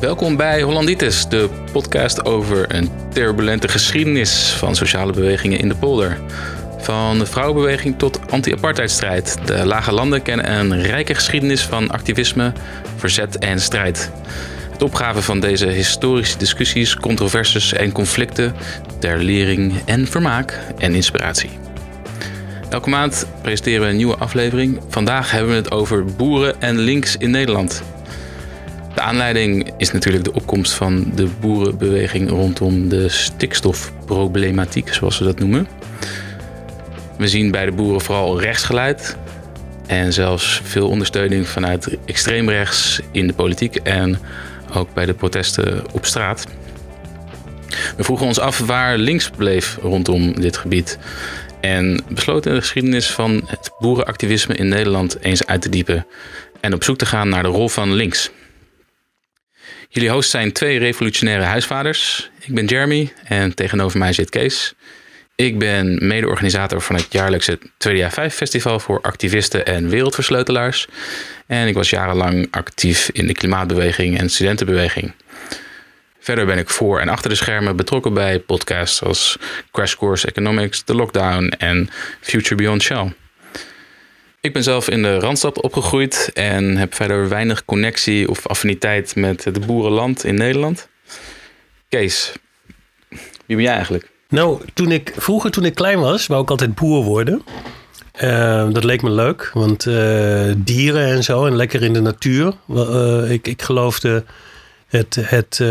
Welkom bij Hollanditis, de podcast over een turbulente geschiedenis van sociale bewegingen in de polder. Van de vrouwenbeweging tot anti-apartheidstrijd. De lage landen kennen een rijke geschiedenis van activisme, verzet en strijd. Het opgaven van deze historische discussies, controversies en conflicten ter lering en vermaak en inspiratie. Elke maand presenteren we een nieuwe aflevering. Vandaag hebben we het over boeren en links in Nederland. De aanleiding is natuurlijk de opkomst van de boerenbeweging rondom de stikstofproblematiek, zoals we dat noemen. We zien bij de boeren vooral rechtsgeleid en zelfs veel ondersteuning vanuit extreemrechts in de politiek en ook bij de protesten op straat. We vroegen ons af waar links bleef rondom dit gebied en besloten de geschiedenis van het boerenactivisme in Nederland eens uit te diepen en op zoek te gaan naar de rol van links. Jullie hosts zijn twee revolutionaire huisvaders. Ik ben Jeremy en tegenover mij zit Kees. Ik ben mede-organisator van het jaarlijkse 2 jaar 5 festival voor activisten en wereldversleutelaars. En ik was jarenlang actief in de klimaatbeweging en studentenbeweging. Verder ben ik voor en achter de schermen betrokken bij podcasts als Crash Course Economics, The Lockdown en Future Beyond Shell. Ik ben zelf in de Randstad opgegroeid en heb verder weinig connectie of affiniteit met het boerenland in Nederland. Kees, wie ben jij eigenlijk? Nou, toen ik, vroeger toen ik klein was, wou ik altijd boer worden. Uh, dat leek me leuk, want uh, dieren en zo en lekker in de natuur. Uh, ik, ik geloofde het, het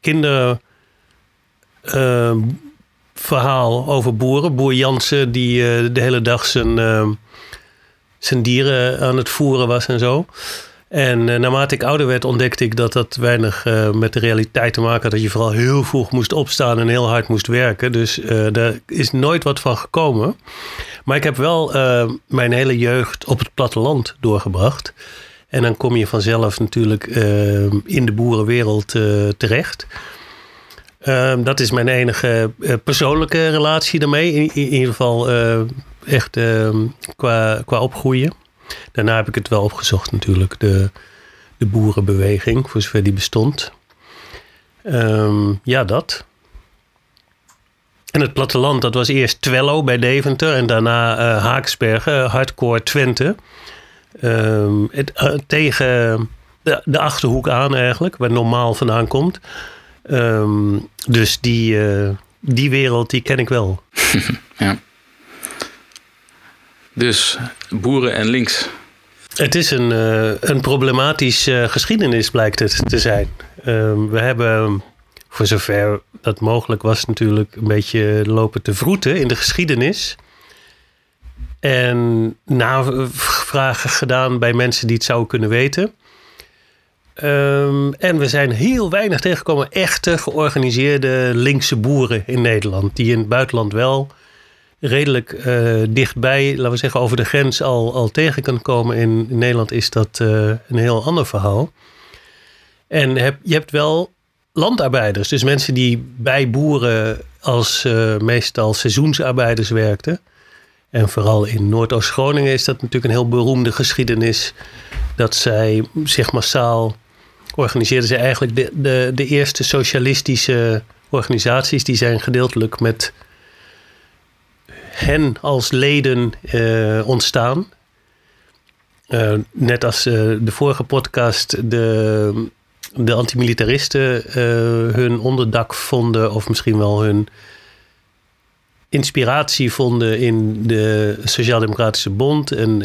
kinderverhaal over boeren. Boer Jansen die de hele dag zijn zijn dieren aan het voeren was en zo. En uh, naarmate ik ouder werd, ontdekte ik dat dat weinig uh, met de realiteit te maken had. Dat je vooral heel vroeg moest opstaan en heel hard moest werken. Dus uh, daar is nooit wat van gekomen. Maar ik heb wel mijn hele jeugd op het platteland doorgebracht. En dan kom je vanzelf natuurlijk in de boerenwereld terecht. dat is mijn enige persoonlijke relatie daarmee. In, in ieder geval echt uh, qua, qua opgroeien. Daarna heb ik het wel opgezocht natuurlijk, de, de boerenbeweging, voor zover die bestond. Um, ja, dat. En het platteland, dat was eerst Twello bij Deventer en daarna uh, Haaksbergen, hardcore Twente. Um, het, uh, tegen de, de, achterhoek aan eigenlijk, waar normaal vandaan komt. Dus die, die wereld, die ken ik wel. ja. Dus boeren en links. Het is een, uh, een problematische uh, geschiedenis, blijkt het te zijn. Uh, we hebben, voor zover dat mogelijk was, natuurlijk een beetje lopen te vroeten in de geschiedenis. En navragen gedaan bij mensen die het zouden kunnen weten. Um, en we zijn heel weinig tegengekomen echte georganiseerde linkse boeren in Nederland. Die in het buitenland wel redelijk uh, dichtbij, laten we zeggen, over de grens al, al tegen kan komen. In, Nederland is dat uh, een heel ander verhaal. En heb, je hebt wel landarbeiders, dus mensen die bij boeren als uh, meestal seizoensarbeiders werkten. En vooral in Noordoost-Groningen is dat natuurlijk een heel beroemde geschiedenis. Dat zij zich massaal organiseerden. Ze eigenlijk de, de eerste socialistische organisaties. Die zijn gedeeltelijk met hen als leden uh, ontstaan. Uh, net als uh, de vorige podcast de, de antimilitaristen hun onderdak vonden, of misschien wel hun inspiratie vonden in de Sociaal-Democratische Bond en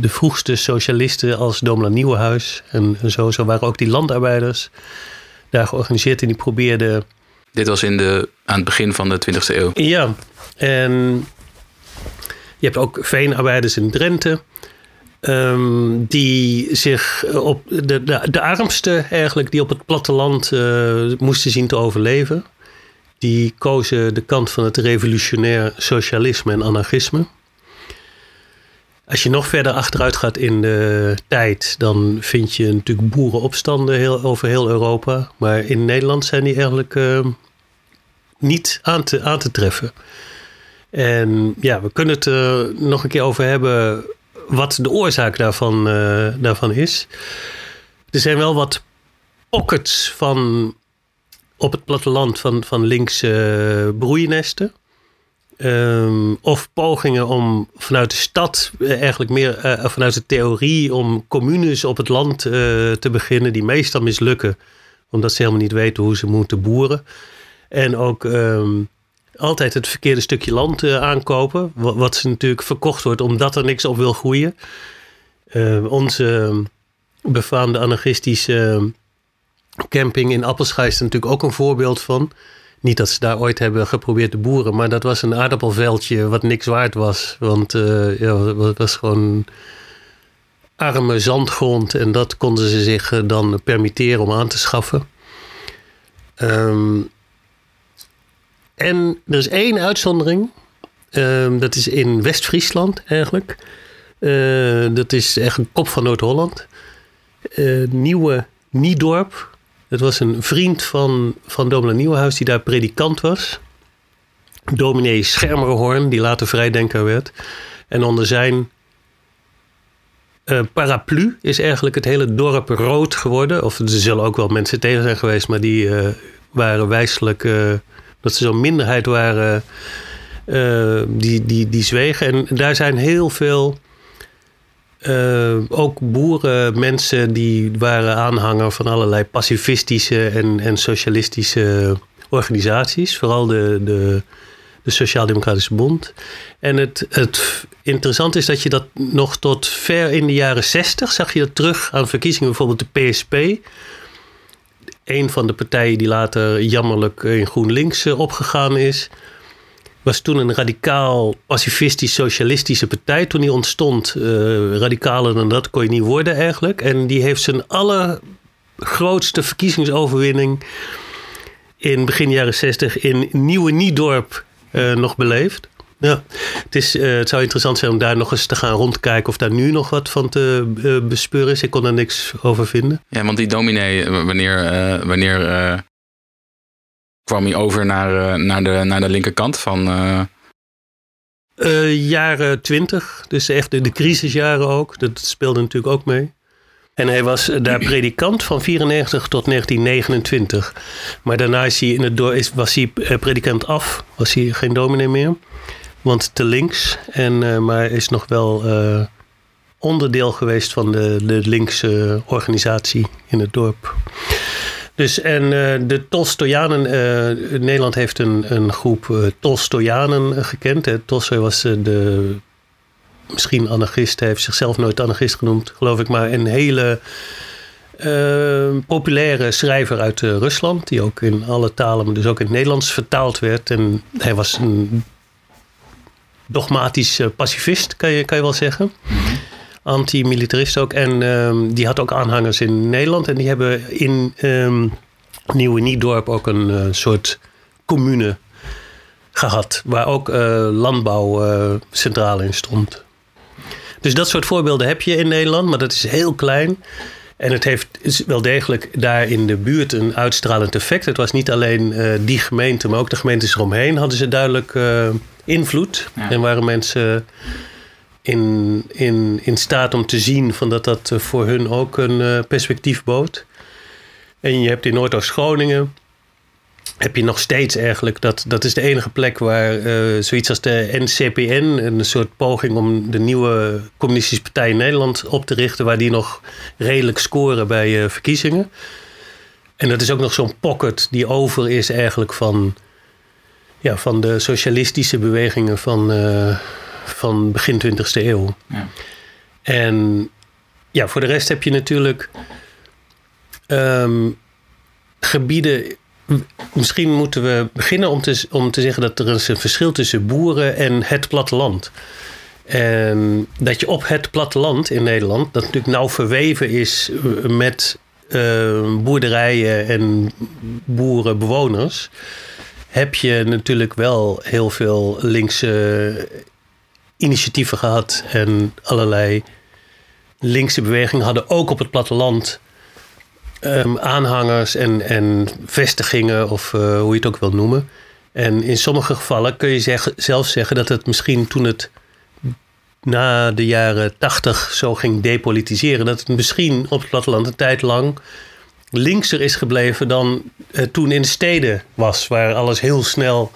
de vroegste socialisten als Domela Nieuwenhuis en, en zo. Zo waren ook die landarbeiders daar georganiseerd en die probeerden. Dit was in de, aan het begin van de 20e eeuw. Ja, en je hebt ook veenarbeiders in Drenthe. Um, die zich op de, de, de armsten eigenlijk, die op het platteland uh, moesten zien te overleven. Die kozen de kant van het revolutionair socialisme en anarchisme. Als je nog verder achteruit gaat in de tijd, dan vind je natuurlijk boerenopstanden heel, over heel Europa. Maar in Nederland zijn die eigenlijk uh, niet aan te, aan te treffen. En ja, we kunnen het er nog een keer over hebben wat de oorzaak daarvan, uh, daarvan is. er zijn wel wat pockets van op het platteland van, van linkse uh, broeinesten. Um, of pogingen om vanuit de stad, uh, eigenlijk meer vanuit de theorie, om communes op het land te beginnen, die meestal mislukken, omdat ze helemaal niet weten hoe ze moeten boeren. En ook um, altijd het verkeerde stukje land aankopen, wat, ze natuurlijk verkocht wordt omdat er niks op wil groeien. Ehm, onze befaamde anarchistische camping in Appelscha is er natuurlijk ook een voorbeeld van. Niet dat ze daar ooit hebben geprobeerd te boeren, maar dat was een aardappelveldje wat niks waard was. Want uh, ja, het was gewoon arme zandgrond en dat konden ze zich eh, dan permitteren om aan te schaffen. Um, en er is één uitzondering. Um, dat is in West-Friesland eigenlijk. Uh, dat is echt een kop van Noord-Holland. Uh, nieuwe Niedorp. Het was een vriend van, van dominee Nieuwenhuis die daar predikant was. Dominee Schermerhorn, die later vrijdenker werd. En onder zijn uh, paraplu is eigenlijk het hele dorp rood geworden. Of er zullen ook wel mensen tegen zijn geweest, maar die waren wijselijk... Dat ze zo'n minderheid waren, die, die, die zwegen. En daar zijn heel veel uh, ook boerenmensen die waren aanhanger van allerlei pacifistische en, en socialistische organisaties. Vooral de, de, de Sociaal-Democratische Bond. En het, het interessante is dat je dat nog tot ver in de jaren zestig zag je dat terug aan verkiezingen. Bijvoorbeeld de PSP. Een van de partijen die later jammerlijk in GroenLinks eh, opgegaan is was toen een radicaal pacifistisch-socialistische partij. Toen die ontstond, uh, radicaler dan dat kon je niet worden eigenlijk. En die heeft zijn allergrootste verkiezingsoverwinning in begin jaren 60 in Nieuwe Niedorp uh, nog beleefd. Ja, het, is, uh, het zou interessant zijn om daar nog eens te gaan rondkijken of daar nu nog wat van te uh, bespeuren is. Ik kon daar niks over vinden. Ja, want die dominee, wanneer, uh, wanneer kwam hij over naar, naar, de, naar de linkerkant van. Jaren twintig, dus echt de, de crisisjaren ook. Dat speelde natuurlijk ook mee. En hij was daar predikant van 94 tot 1929. Maar daarna is hij in het door, is, was hij predikant af, was hij geen dominee meer. Want te links, en, maar is nog wel onderdeel geweest van de, de linkse organisatie in het dorp. Dus en uh, de Tolstoyanen, Nederland heeft een, een groep uh, Tolstoyanen gekend. Hè. Tolstoy was de, misschien anarchist, hij heeft zichzelf nooit anarchist genoemd, geloof ik, maar een hele populaire schrijver uit Rusland, die ook in alle talen, dus ook in het Nederlands vertaald werd. En hij was een dogmatisch pacifist, kan je, kan je wel zeggen. Anti-militarist ook. En um, die had ook aanhangers in Nederland. En die hebben in um, Nieuwe Niedorp ook een uh, soort commune gehad. Waar ook uh, landbouw uh, centraal in stond. Dus dat soort voorbeelden heb je in Nederland. Maar dat is heel klein. En het heeft wel degelijk daar in de buurt een uitstralend effect. Het was niet alleen die gemeente, maar ook de gemeentes eromheen hadden ze duidelijk invloed. Ja. En waren mensen in, in, in staat om te zien van dat dat eh, voor hun ook een uh, perspectief bood. En je hebt in Noordoost-Groningen heb je nog steeds eigenlijk, dat, dat is de enige plek waar uh, zoiets als de NCPN, een soort poging om de nieuwe communistische partij in Nederland op te richten, waar die nog redelijk scoren bij uh, verkiezingen. En dat is ook nog zo'n pocket die over is eigenlijk van, ja, van de socialistische bewegingen van, uh, van begin 20e eeuw. Ja. En ja, voor de rest heb je natuurlijk um, gebieden. Misschien moeten we beginnen om te, om te zeggen dat er is een verschil tussen boeren en het platteland. En dat je op het platteland in Nederland, dat natuurlijk nauw verweven is met uh, boerderijen en boerenbewoners, heb je natuurlijk wel heel veel linkse initiatieven gehad en allerlei linkse bewegingen hadden ook op het platteland um, aanhangers en, en vestigingen, of uh, hoe je het ook wil noemen. En in sommige gevallen kun je zeg, zelfs zeggen dat het misschien toen het na de jaren tachtig zo ging depolitiseren, dat het misschien op het platteland een tijd lang linkser is gebleven dan toen in de steden was, waar alles heel snel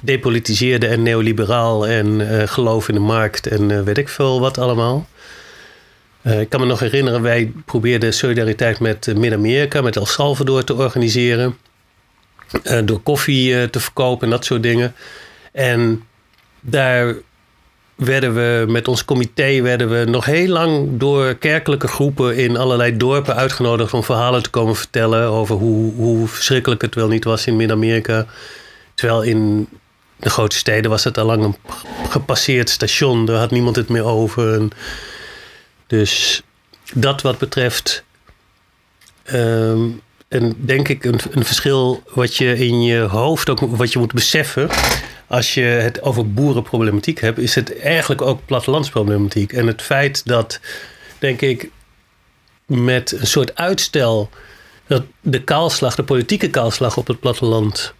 depolitiseerde en neoliberaal en uh, geloof in de markt en uh, weet ik veel wat allemaal. ik kan me nog herinneren, wij probeerden solidariteit met Midden-Amerika, met El Salvador te organiseren. door koffie te verkopen en dat soort dingen. En daar werden we met ons comité werden we nog heel lang door kerkelijke groepen in allerlei dorpen uitgenodigd om verhalen te komen vertellen over hoe, hoe verschrikkelijk het wel niet was in Midden-Amerika. Terwijl in de grote steden was het al lang een gepasseerd station, daar had niemand het meer over. Dus dat wat betreft. Ehm, en denk ik een, een verschil wat je in je hoofd ook wat je moet beseffen als je het over boerenproblematiek hebt, is het eigenlijk ook plattelandsproblematiek. En het feit dat, denk ik, met een soort uitstel dat de kaalslag, de politieke kaalslag op het platteland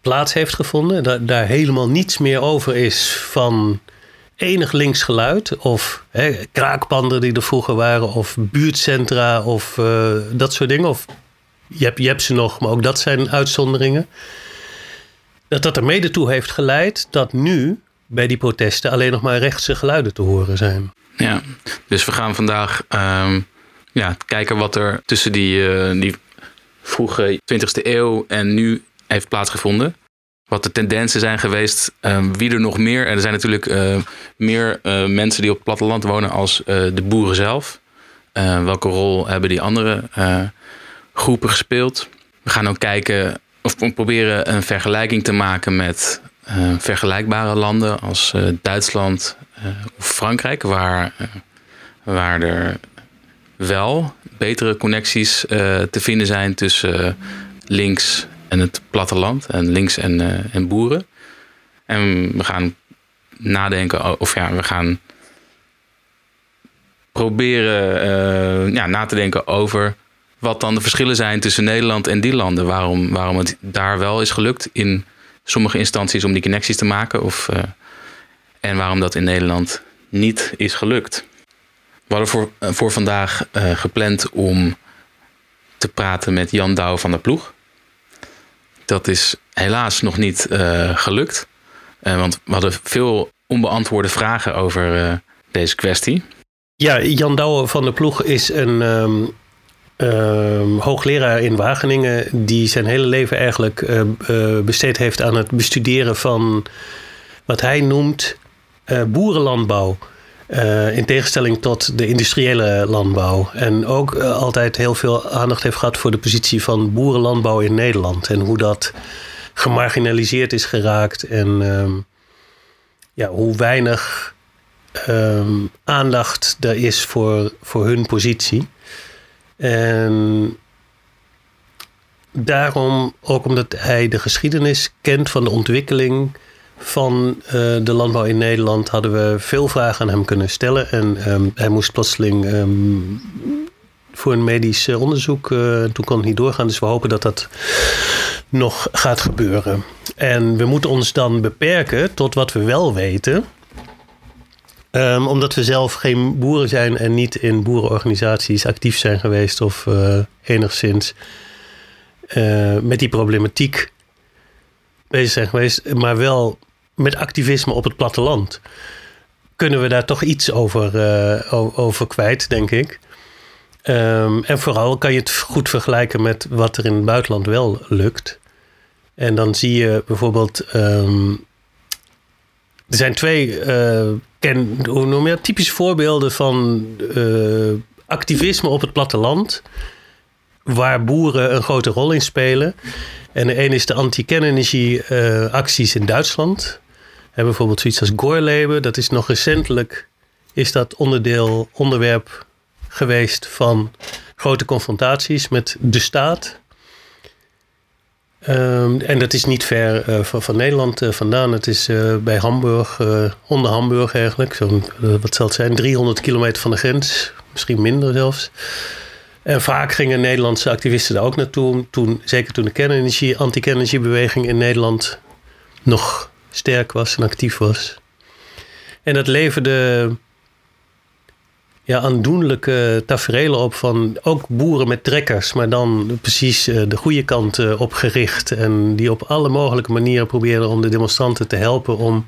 plaats heeft gevonden. Daar helemaal niets meer over is van enig links geluid. Of hè, kraakpanden die er vroeger waren. Of buurtcentra of uh, dat soort dingen. Of je hebt, je hebt ze nog, maar ook dat zijn uitzonderingen dat dat er mede toe heeft geleid dat nu bij die protesten alleen nog maar rechtse geluiden te horen zijn. Ja, dus we gaan vandaag uh, ja, kijken wat er tussen die, uh, die vroege 20e eeuw en nu heeft plaatsgevonden. Wat de tendensen zijn geweest, uh, wie er nog meer. En er zijn natuurlijk uh, meer mensen die op het platteland wonen als de boeren zelf. welke rol hebben die andere groepen gespeeld? We gaan ook kijken of proberen een vergelijking te maken met uh, vergelijkbare landen als uh, Duitsland uh, of Frankrijk, waar, waar er wel betere connecties te vinden zijn tussen links en het platteland en links en, en boeren. En we gaan nadenken, of ja, we gaan proberen ja, na te denken over wat dan de verschillen zijn tussen Nederland en die landen. Waarom, waarom het daar wel is gelukt in sommige instanties om die connecties te maken. Of, uh, en waarom dat in Nederland niet is gelukt. We hadden voor, eh, voor vandaag uh, gepland om te praten met Jan Douw van der Ploeg. Dat is helaas nog niet gelukt. want we hadden veel onbeantwoorde vragen over deze kwestie. Ja, Jan Douwe van der Ploeg is een, um, uh, hoogleraar in Wageningen, die zijn hele leven eigenlijk uh, besteed heeft aan het bestuderen van wat hij noemt uh, boerenlandbouw. in tegenstelling tot de industriële landbouw. En ook altijd heel veel aandacht heeft gehad voor de positie van boerenlandbouw in Nederland. En hoe dat gemarginaliseerd is geraakt. En ehm, ja, hoe weinig ehm, aandacht er is voor, voor hun positie. En daarom, ook omdat hij de geschiedenis kent van de ontwikkeling van uh, de landbouw in Nederland, hadden we veel vragen aan hem kunnen stellen. En um, hij moest plotseling um, voor een medisch onderzoek, uh, toen kon het niet doorgaan. Dus we hopen dat dat nog gaat gebeuren. En we moeten ons dan beperken tot wat we wel weten. Um, omdat we zelf geen boeren zijn en niet in boerenorganisaties actief zijn geweest of uh, enigszins uh, met die problematiek bezig zijn geweest, maar wel met activisme op het platteland, kunnen we daar toch iets over, uh, over kwijt, denk ik. Um, en vooral kan je het goed vergelijken met wat er in het buitenland wel lukt. En dan zie je bijvoorbeeld. Um, er zijn twee ken, hoe noem je typische voorbeelden van uh, activisme op het platteland. Waar boeren een grote rol in spelen. En de een is de anti-kernenergie uh, acties in Duitsland. En bijvoorbeeld zoiets als Gorlebe. Dat is nog recentelijk is dat onderdeel, onderwerp geweest van grote confrontaties met de staat. Um, en dat is niet ver uh, van, Nederland uh, vandaan. Het is uh, bij Hamburg, onder Hamburg eigenlijk. Zo'n, wat zal het zijn, 300 kilometer van de grens. Misschien minder zelfs. En vaak gingen Nederlandse activisten daar ook naartoe. Toen, zeker toen de kernenergie, anti-kernenergiebeweging in Nederland nog sterk was en actief was. En dat leverde ja, aandoenlijke tafereelen op van ook boeren met trekkers, maar dan precies eh, de goede kant uh, op gericht. En die op alle mogelijke manieren probeerden om de demonstranten te helpen om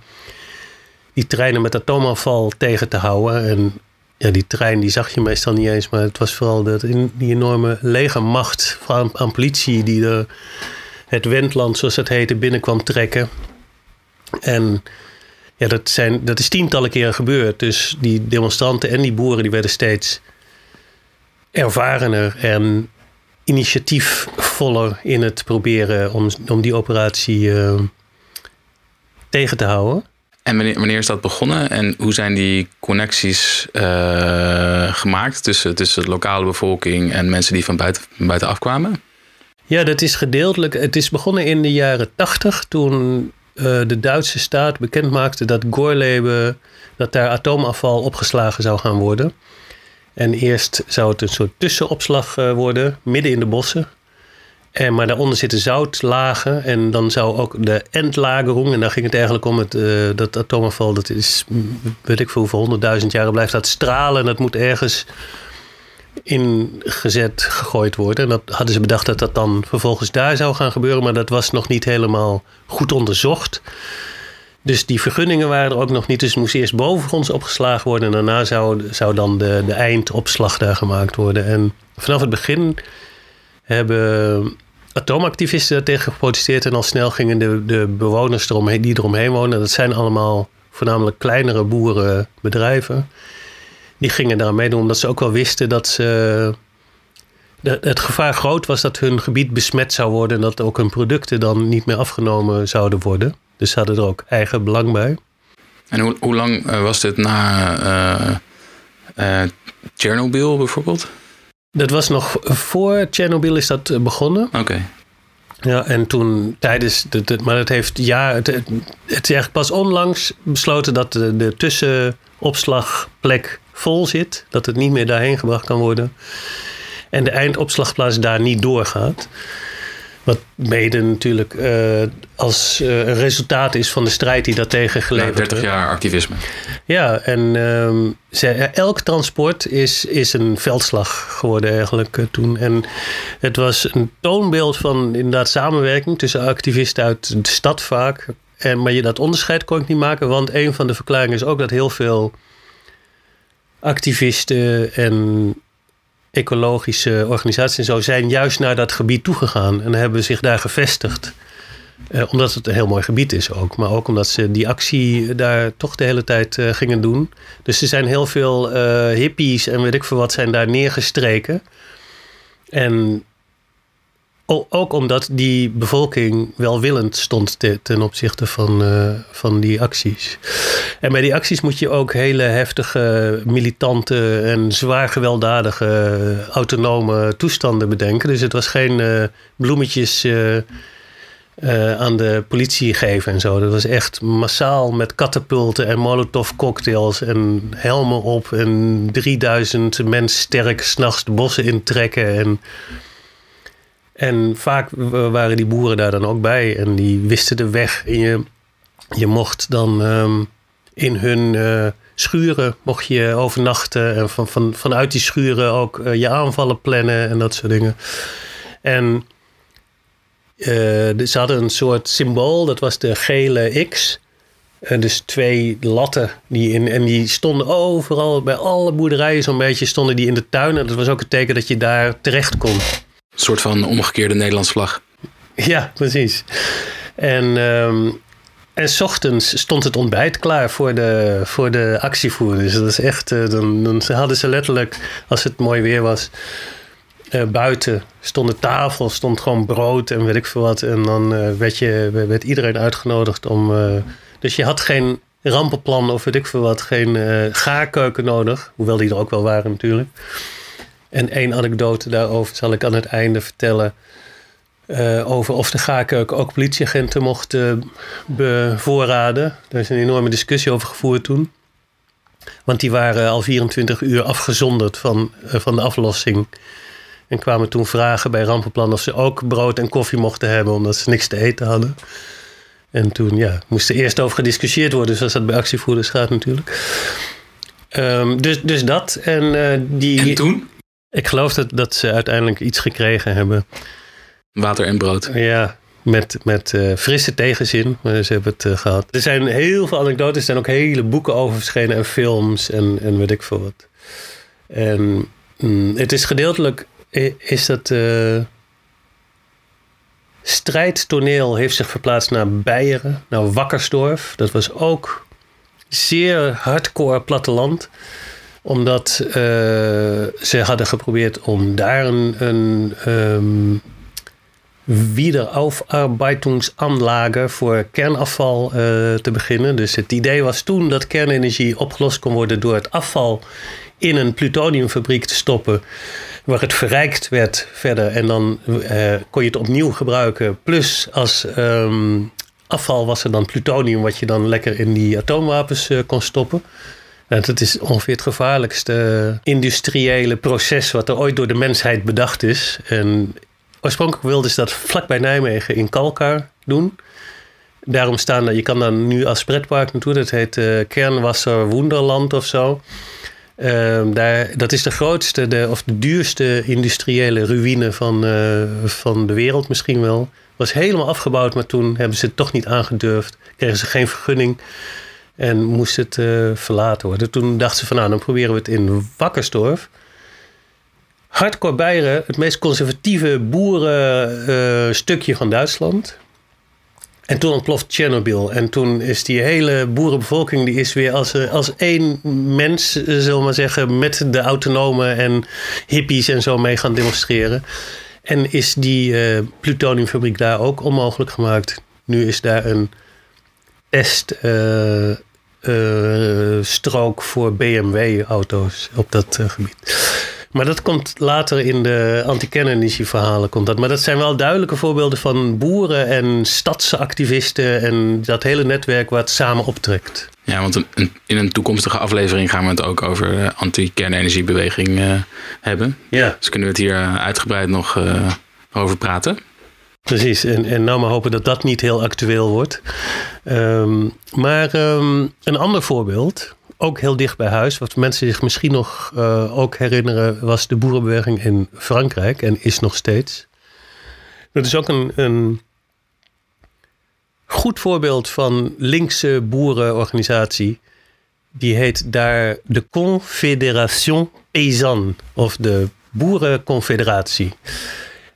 die treinen met atoomafval tegen te houden. En ja, die trein die zag je meestal niet eens, maar het was vooral dat, die enorme legermacht van, aan politie die de, het Wendland, zoals het heette, binnenkwam trekken. En ja, dat, zijn, dat is tientallen keren gebeurd. Dus die demonstranten en die boeren die werden steeds ervarener en initiatiefvoller in het proberen om, om die operatie uh, tegen te houden. En wanneer, wanneer is dat begonnen en hoe zijn die connecties uh, gemaakt tussen, tussen de lokale bevolking en mensen die van buiten, van buitenaf kwamen? Ja, dat is gedeeltelijk. Het is begonnen in de jaren tachtig toen de Duitse staat bekend maakte dat Gorleben, dat daar atoomafval opgeslagen zou gaan worden. En eerst zou het een soort tussenopslag uh, worden, midden in de bossen. En, maar daaronder zitten zoutlagen en dan zou ook de endlagerung, en daar ging het eigenlijk om, het, uh, dat atoomafval, dat is, weet ik veel hoeveel, honderdduizend jaren blijft dat stralen en dat moet ergens ingezet, gegooid worden. En dat hadden ze bedacht dat dat dan vervolgens daar zou gaan gebeuren, maar dat was nog niet helemaal goed onderzocht. Dus die vergunningen waren er ook nog niet. Dus het moest eerst bovengronds opgeslagen worden. En daarna zou, zou dan de, de eindopslag daar gemaakt worden. En vanaf het begin hebben atoomactivisten daartegen geprotesteerd. En al snel gingen de, de bewoners eromheen, die eromheen wonen. Dat zijn allemaal voornamelijk kleinere boerenbedrijven die gingen daar meedoen omdat ze ook wel wisten dat ze, het gevaar groot was dat hun gebied besmet zou worden en dat ook hun producten dan niet meer afgenomen zouden worden. Dus ze hadden er ook eigen belang bij. En hoe, hoe lang eh, was dit na uh, Chernobyl bijvoorbeeld? Dat was nog voor Chernobyl is dat begonnen. Oké. Ja, en toen tijdens, de, maar het heeft ja, het, het, is eigenlijk pas onlangs besloten dat de, de tussenopslagplek vol zit, dat het niet meer daarheen gebracht kan worden. En de eindopslagplaats daar niet doorgaat. Wat mede natuurlijk uh, als uh, een resultaat is van de strijd die daartegen geleverd werd. 30 jaar activisme. Ja, en um, ze, elk transport is, is een veldslag geworden eigenlijk uh, toen. En het was een toonbeeld van inderdaad samenwerking tussen activisten uit de stad vaak. En, maar je dat onderscheid kon ik niet maken, want een van de verklaringen is ook dat heel veel activisten en ecologische organisaties en zo zijn juist naar dat gebied toegegaan en hebben zich daar gevestigd. Eh, omdat het een heel mooi gebied is ook. Maar ook omdat ze die actie daar toch de hele tijd uh, gingen doen. Dus er zijn heel veel uh, hippies en weet ik veel wat zijn daar neergestreken. En ook omdat die bevolking welwillend stond ten opzichte van, uh, van die acties. En bij die acties moet je ook hele heftige, militante en zwaar gewelddadige autonome toestanden bedenken. Dus het was geen uh, bloemetjes uh, aan de politie geven en zo. Dat was echt massaal met katapulten en molotov cocktails en helmen op en 3000 mensen sterk s'nachts de bossen intrekken en en vaak waren die boeren daar dan ook bij en die wisten de weg. En je, je mocht dan um, in hun uh, schuren mocht je overnachten en van, van, vanuit die schuren ook uh, je aanvallen plannen en dat soort dingen. En uh, ze hadden een soort symbool, dat was de gele X. dus twee latten die in, en die stonden overal bij alle boerderijen zo'n beetje stonden die in de tuin. En dat was ook het teken dat je daar terecht kon. Een soort van omgekeerde Nederlandse vlag. Ja, precies. En, um, en s ochtends stond het ontbijt klaar voor de, voor de actievoerders. Dat is echt, uh, dan, dan hadden ze letterlijk, als het mooi weer was, uh, buiten stond de tafel, stond gewoon brood en weet ik veel wat. En dan uh, werd, je, werd iedereen uitgenodigd om. dus je had geen rampenplan of weet ik veel wat, geen gaarkeuken nodig. Hoewel die er ook wel waren natuurlijk. En één anekdote daarover zal ik aan het einde vertellen. Uh, over of de gaarkeuken ook politieagenten mochten bevoorraden. Daar is een enorme discussie over gevoerd toen. Want die waren al 24 uur afgezonderd van, uh, van de aflossing. En kwamen toen vragen bij Rampenplan of ze ook brood en koffie mochten hebben, omdat ze niks te eten hadden. En toen ja, moest er eerst over gediscussieerd worden, zoals dat bij actievoerders gaat natuurlijk. Ehm, dus, dus dat. En, eh, die, En toen? Ik geloof dat, dat ze uiteindelijk iets gekregen hebben. Water en brood. Ja, met, met eh, frisse tegenzin. Maar ze hebben het eh, gehad. Er zijn heel veel anekdotes. Er zijn ook hele boeken over verschenen. En films en, en weet ik veel wat. En mm, het is gedeeltelijk... Is dat... eh strijdtoneel heeft zich verplaatst naar Beieren. Naar Wakkersdorf. Dat was ook zeer hardcore platteland omdat eh, ze hadden geprobeerd om daar een, een um, voor kernafval uh, te beginnen. Dus het idee was toen dat kernenergie opgelost kon worden door het afval in een plutoniumfabriek te stoppen. Waar het verrijkt werd verder en dan uh, kon je het opnieuw gebruiken. Plus als um, afval was er dan plutonium, wat je dan lekker in die atoomwapens kon stoppen. Dat is ongeveer het gevaarlijkste industriële proces wat er ooit door de mensheid bedacht is. En oorspronkelijk wilden ze dat vlakbij Nijmegen in Kalkar doen. Daarom staan, je kan daar nu als pretpark naartoe, dat heet uh, Kernwasser Wonderland of zo. Uh, daar, dat is de grootste de, of de duurste industriële ruïne van, uh, van de wereld misschien wel. Was helemaal afgebouwd, maar toen hebben ze het toch niet aangedurfd. Kregen ze geen vergunning. En moest het uh, verlaten worden. Toen dachten ze van nou, dan proberen we het in Wakkersdorf. Hardcore Beieren, het meest conservatieve boerenstukje uh, van Duitsland. En toen ontploft Tsjernobyl. En toen is die hele boerenbevolking, die is weer als, als één mens, zullen we maar zeggen, met de autonomen en hippies en zo mee gaan demonstreren. En is die plutoniumfabriek daar ook onmogelijk gemaakt. Nu is daar een teststrook uh, uh, voor BMW-auto's op dat uh, gebied. Maar dat komt later in de anti-kernenergie-verhalen. Komt dat. Maar dat zijn wel duidelijke voorbeelden van boeren en stadsactivisten en dat hele netwerk het samen optrekt. Ja, want een, een, in een toekomstige aflevering gaan we het ook over de anti-kernenergiebeweging hebben. Ja. Dus kunnen we het hier uitgebreid nog over praten. Precies, en, en nou maar hopen dat dat niet heel actueel wordt. Um, maar um, een ander voorbeeld, ook heel dicht bij huis, wat mensen zich misschien nog uh, ook herinneren, was de boerenbeweging in Frankrijk en is nog steeds. Dat is ook een, een goed voorbeeld van linkse boerenorganisatie. Die heet daar de Confédération Paysanne of de Boerenconfederatie.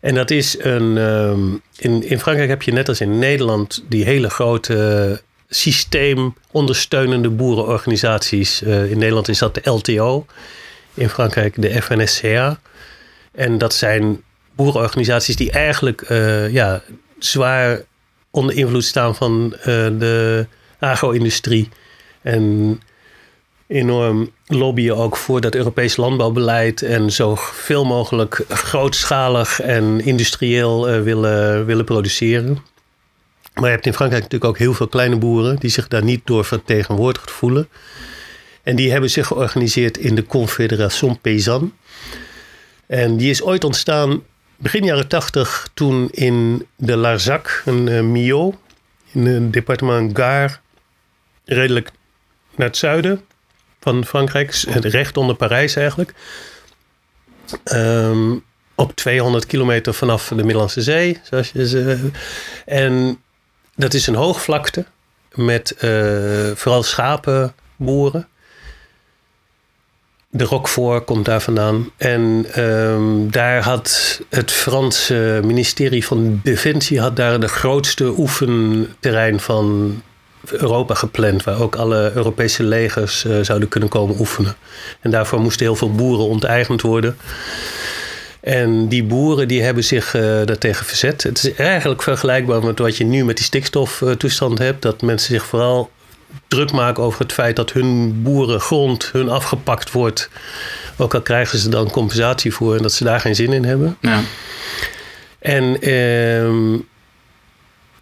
En dat is een. Um, in, in Frankrijk heb je net als in Nederland die hele grote systeemondersteunende boerenorganisaties. Uh, in Nederland is dat de LTO, in Frankrijk de FNSCA. En dat zijn boerenorganisaties die eigenlijk uh, ja, zwaar onder invloed staan van uh, de agro-industrie. En enorm lobbyen ook voor dat Europees landbouwbeleid en zo veel mogelijk grootschalig en industrieel uh, willen, willen produceren. Maar je hebt in Frankrijk natuurlijk ook heel veel kleine boeren die zich daar niet door vertegenwoordigd voelen. En die hebben zich georganiseerd in de Confédération Paysanne. En die is ooit ontstaan begin jaren tachtig toen in de Larzac, een uh, Millau, in het departement Gare, redelijk naar het zuiden van Frankrijk, recht onder Parijs eigenlijk. Um, op 200 kilometer vanaf de Middellandse Zee. Zoals je ze, en dat is een hoogvlakte met uh, vooral schapenboeren. De Roquefort komt daar vandaan. En um, daar had het Franse ministerie van Defensie had daar de grootste oefenterrein van Europa gepland, waar ook alle Europese legers uh, zouden kunnen komen oefenen. En daarvoor moesten heel veel boeren onteigend worden. En die boeren die hebben zich uh, daartegen verzet. Het is eigenlijk vergelijkbaar met wat je nu met die stikstoftoestand hebt. Dat mensen zich vooral druk maken over het feit dat hun boerengrond hun afgepakt wordt. Ook al krijgen ze dan compensatie voor en dat ze daar geen zin in hebben. Ja. En... Uh,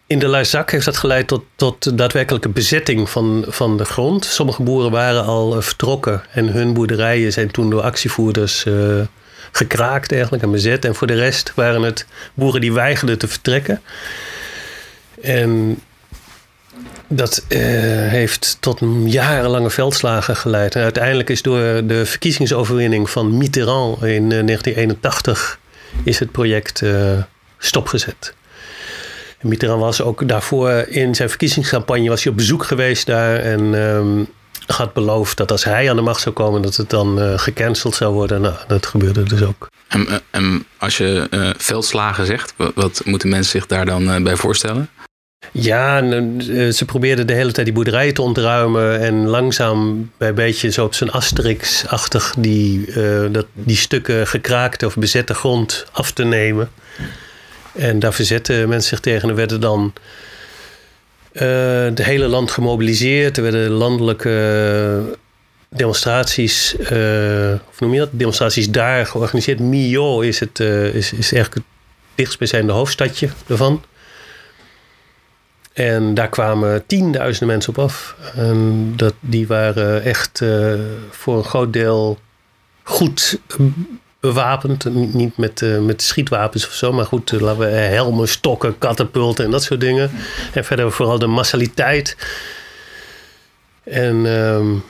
in de Larzac heeft dat geleid tot, tot daadwerkelijke bezetting van, van de grond. Sommige boeren waren al vertrokken en hun boerderijen zijn toen door actievoerders uh, gekraakt eigenlijk en bezet. En voor de rest waren het boeren die weigerden te vertrekken. En dat uh, heeft tot jarenlange veldslagen geleid. En uiteindelijk is door de verkiezingsoverwinning van Mitterrand in uh, 1981 is het project stopgezet. Mitterrand was ook daarvoor in zijn verkiezingscampagne was hij op bezoek geweest daar en um, had beloofd dat als hij aan de macht zou komen, dat het dan uh, gecanceld zou worden. Nou, dat gebeurde dus ook. En, en als je uh, veldslagen zegt, wat, wat, moeten mensen zich daar dan uh, bij voorstellen? Ja, ze probeerden de hele tijd die boerderijen te ontruimen en langzaam bij een beetje zo op zijn Asterix-achtig die, dat, die stukken gekraakte of bezette grond af te nemen. En daar verzetten mensen zich tegen. Er werden dan het uh, hele land gemobiliseerd. Er werden landelijke demonstraties, uh, of noem je dat? Demonstraties daar georganiseerd. Millau is, het, is, is eigenlijk het dichtstbijzijnde hoofdstadje ervan. En daar kwamen tienduizenden mensen op af. En dat, die waren echt voor een groot deel goed bewapend. Niet met, uh, met schietwapens of zo, maar goed, uh, laten we helmen, stokken, katapulten en dat soort dingen. En verder vooral de massaliteit. En um,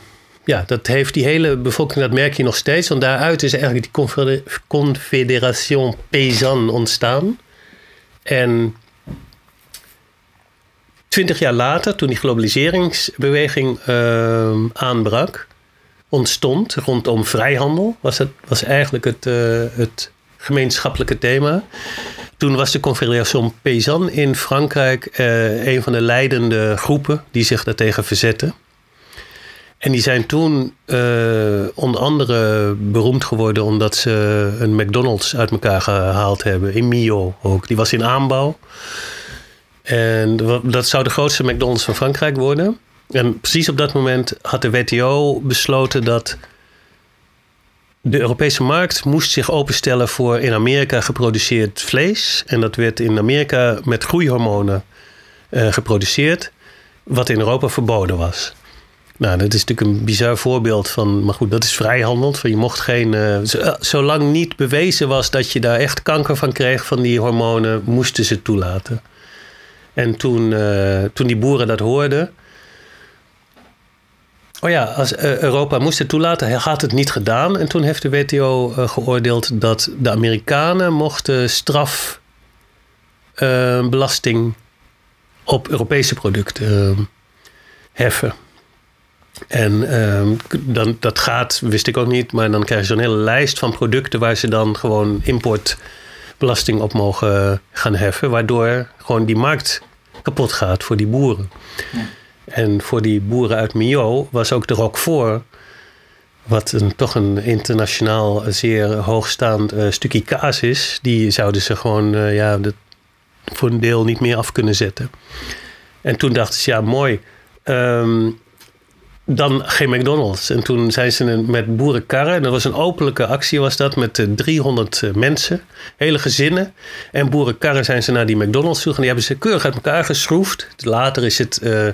ja, dat heeft die hele bevolking, dat merk je nog steeds. Want daaruit is eigenlijk die Confederation Paysanne ontstaan. En twintig jaar later, toen die globaliseringsbeweging uh, aanbrak, ontstond rondom vrijhandel, was, het, was eigenlijk het, uh, het gemeenschappelijke thema. Toen was de Confederation Paysanne in Frankrijk uh, een van de leidende groepen die zich daartegen verzetten. En die zijn toen uh, onder andere beroemd geworden omdat ze een McDonald's uit elkaar gehaald hebben. In Millau ook. Die was in aanbouw. En dat zou de grootste McDonald's van Frankrijk worden. En precies op dat moment had de WTO besloten dat de Europese markt moest zich openstellen voor in Amerika geproduceerd vlees. En dat werd in Amerika met groeihormonen uh, geproduceerd, wat in Europa verboden was. Nou, dat is natuurlijk een bizar voorbeeld van, maar goed, dat is vrijhandel. Je mocht geen, uh, zolang niet bewezen was dat je daar echt kanker van kreeg van die hormonen, moesten ze toelaten. En toen, toen die boeren dat hoorden, Oh ja, als Europa moest het toelaten, had het niet gedaan. En toen heeft de WTO uh, geoordeeld dat de Amerikanen mochten strafbelasting uh, op Europese producten heffen. En dan, dat gaat, wist ik ook niet, maar dan krijg je zo'n hele lijst van producten waar ze dan gewoon importbelasting op mogen gaan heffen. Waardoor gewoon die markt kapot gaat voor die boeren. Ja. En voor die boeren uit Millau was ook de Roquefort, wat een, toch een internationaal zeer hoogstaand uh, stukje kaas is, die zouden ze gewoon uh, ja, voor een deel niet meer af kunnen zetten. En toen dachten ze, ja, mooi. Um, dan geen McDonald's. En toen zijn ze met boerenkarren. En dat was een openlijke actie was dat. Met 300 eh, mensen. Hele gezinnen. En boerenkarren zijn ze naar die McDonald's toe. Die hebben ze keurig uit elkaar geschroefd. Later is het uh,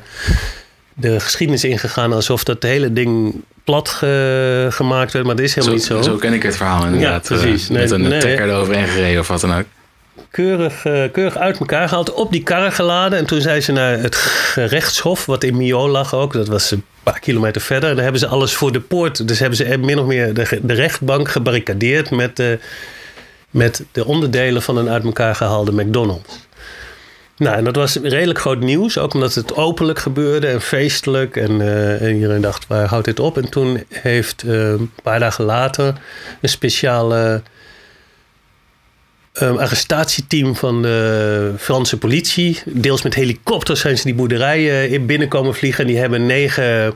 de geschiedenis ingegaan. Alsof dat hele ding plat ge gemaakt werd. Maar dat is helemaal zo, niet zo. Zo ken ik het verhaal inderdaad. Ja, precies. Uh, met een nee, trekker eroverheen gereden of wat dan ook keurig, keurig uit elkaar gehaald, op die karren geladen. En toen zijn ze naar het gerechtshof, wat in Mio lag ook. Dat was paar kilometer verder. En daar hebben ze alles voor de poort. Dus hebben ze min of meer de, de rechtbank gebarricadeerd met de, met de onderdelen van een uit elkaar gehaalde McDonald's. Nou, en dat was redelijk groot nieuws, ook omdat het openlijk gebeurde en feestelijk. En, en iedereen dacht, waar houdt dit op? En toen heeft uh, een paar dagen later een speciale um, arrestatieteam van de Franse politie. Deels met helikopters zijn ze die boerderijen in binnenkomen vliegen. En die hebben negen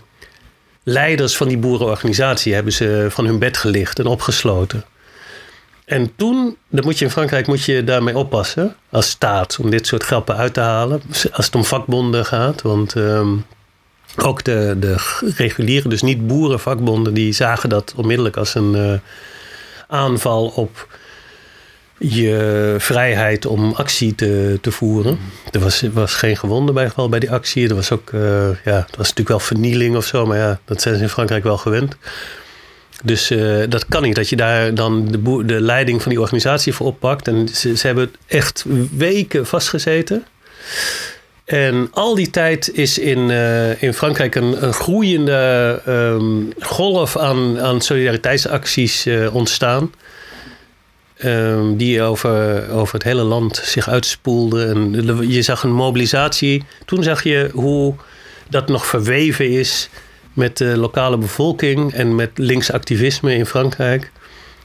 leiders van die boerenorganisatie hebben ze van hun bed gelicht en opgesloten. En toen, dat moet je in Frankrijk moet je daarmee oppassen als staat om dit soort grappen uit te halen. Als het om vakbonden gaat. Want um, ook de, de reguliere, dus niet boerenvakbonden, die zagen dat onmiddellijk als een uh, aanval op je vrijheid om actie te, te voeren. Er was, was geen gewonde bij, geval bij die actie. Er was ook, uh, ja, het was natuurlijk wel vernieling of zo, maar ja, dat zijn ze in Frankrijk wel gewend. Dus uh, dat kan niet, dat je daar dan de, de leiding van die organisatie voor oppakt. En ze, ze hebben echt weken vastgezeten. En al die tijd is in, uh, in Frankrijk een, een groeiende um, golf aan, aan solidariteitsacties ontstaan. Um, die over, over het hele land zich uitspoelden. En je zag een mobilisatie. Toen zag je hoe dat nog verweven is met de lokale bevolking en met linksactivisme in Frankrijk.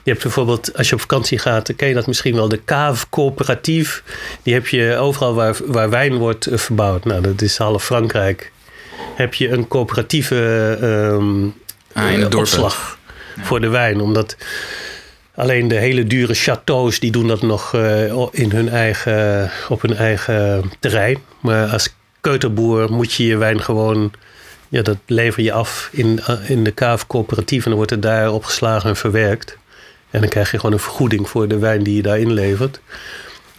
Je hebt bijvoorbeeld, als je op vakantie gaat, dan ken je dat misschien wel, de Cave Coöperatief. Die heb je overal waar, waar wijn wordt eh, verbouwd. Nou, dat is half Frankrijk. Heb je een coöperatieve um, ah, in opslag voor de wijn. Omdat alleen de hele dure chateaus, die doen dat nog uh, in hun eigen, op hun eigen terrein. Maar als keuterboer moet je je wijn gewoon ja, dat lever je af in, in de Cave Coöperatief en dan wordt het daar opgeslagen en verwerkt. En dan krijg je gewoon een vergoeding voor de wijn die je daarin levert.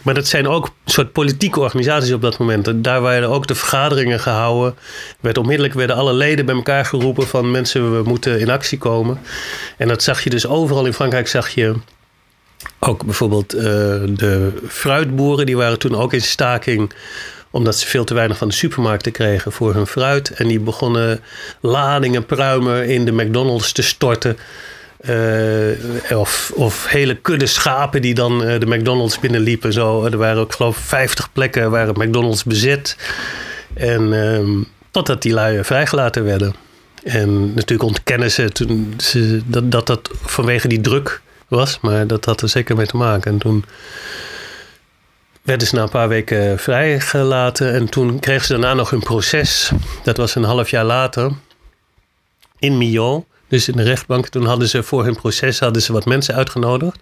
Maar dat zijn ook soort politieke organisaties op dat moment. En daar werden ook de vergaderingen gehouden. Werd onmiddellijk werden alle leden bij elkaar geroepen van mensen, we moeten in actie komen. En dat zag je dus overal in Frankrijk, zag je ook bijvoorbeeld uh, de fruitboeren, die waren toen ook in staking omdat ze veel te weinig van de supermarkten kregen voor hun fruit. En die begonnen ladingen pruimen in de McDonald's te storten. Uh, of, of hele kudde schapen die dan uh, de McDonald's binnenliepen. Zo. Er waren ook geloof ik 50 plekken waar McDonald's bezet. En um, totdat die lui vrijgelaten werden. En natuurlijk ontkennen ze, toen dat, dat dat vanwege die druk was. Maar dat had er zeker mee te maken. En toen werden ze na een paar weken vrijgelaten. En toen kregen ze daarna nog een proces. Dat was een half jaar later. In Millau. Dus in de rechtbank. Toen hadden ze voor hun proces hadden ze wat mensen uitgenodigd.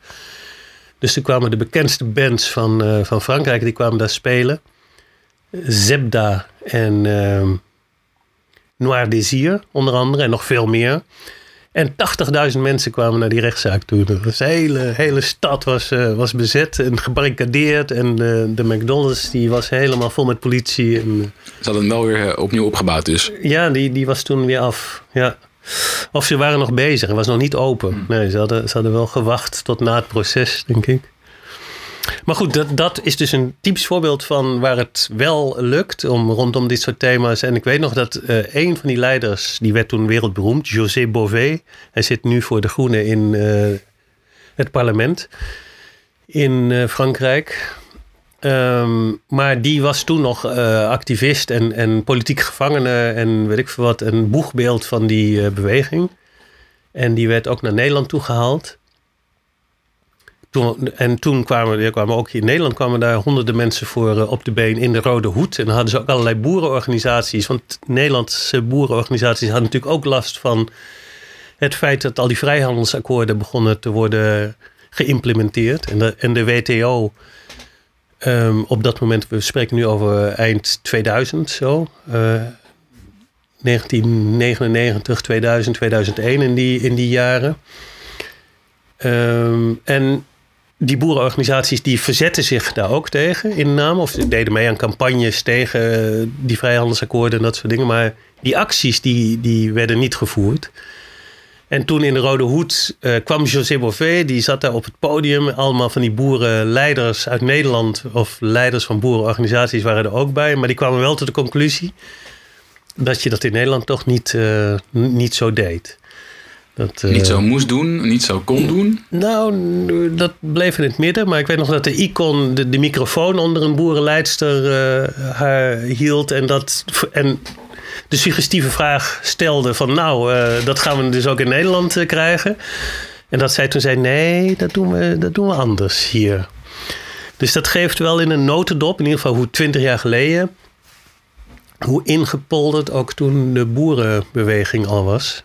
Dus toen kwamen de bekendste bands van, uh, van Frankrijk. Die kwamen daar spelen. Zebda en uh, Noir Désir onder andere. En nog veel meer. En 80.000 mensen kwamen naar die rechtszaak toe. De hele, hele stad was, uh, was bezet en gebarricadeerd. En uh, de McDonald's die was helemaal vol met politie. En, ze hadden het wel weer opnieuw opgebouwd dus? Ja, die, die was toen weer af. Ja. Of ze waren nog bezig. Het was nog niet open. Hmm. Nee, ze hadden, ze hadden wel gewacht tot na het proces, denk ik. Maar goed, dat, dat is dus een typisch voorbeeld van waar het wel lukt om rondom dit soort thema's. En ik weet nog dat uh, een van die leiders, die werd toen wereldberoemd, José Bové. Hij zit nu voor de Groenen in uh, het parlement in uh, Frankrijk. Um, maar die was toen nog activist en, en politiek gevangene en weet ik veel wat, een boegbeeld van die beweging. En die werd ook naar Nederland toegehaald. Toen, en toen kwamen, kwamen ook in Nederland kwamen daar honderden mensen voor uh, op de been in de Rode Hoed. En hadden ze ook allerlei boerenorganisaties. Want Nederlandse boerenorganisaties hadden natuurlijk ook last van het feit dat al die vrijhandelsakkoorden begonnen te worden geïmplementeerd. En de, en de WTO um, op dat moment, we spreken nu over eind 2000 zo. Uh, 1999, 2000, 2001 in die, in die jaren. Um, en die boerenorganisaties die verzetten zich daar ook tegen in naam. Of deden mee aan campagnes tegen die vrijhandelsakkoorden en dat soort dingen. Maar die acties die, die werden niet gevoerd. En toen in de Rode Hoed uh, kwam José Bové, die zat daar op het podium. Allemaal van die boerenleiders uit Nederland of leiders van boerenorganisaties waren er ook bij. Maar die kwamen wel tot de conclusie dat je dat in Nederland toch niet, uh, niet zo deed. Dat, niet zo eh, moest doen, niet zo kon doen? Nou, dat bleef in het midden. Maar ik weet nog dat de icon de, de microfoon onder een boerenleidster haar hield. En, dat, en de suggestieve vraag stelde van nou, uh, dat gaan we dus ook in Nederland krijgen. En dat zij toen zei nee, dat doen, we, dat doen we anders hier. Dus dat geeft wel in een notendop, in ieder geval hoe twintig jaar geleden... hoe ingepolderd ook toen de boerenbeweging al was...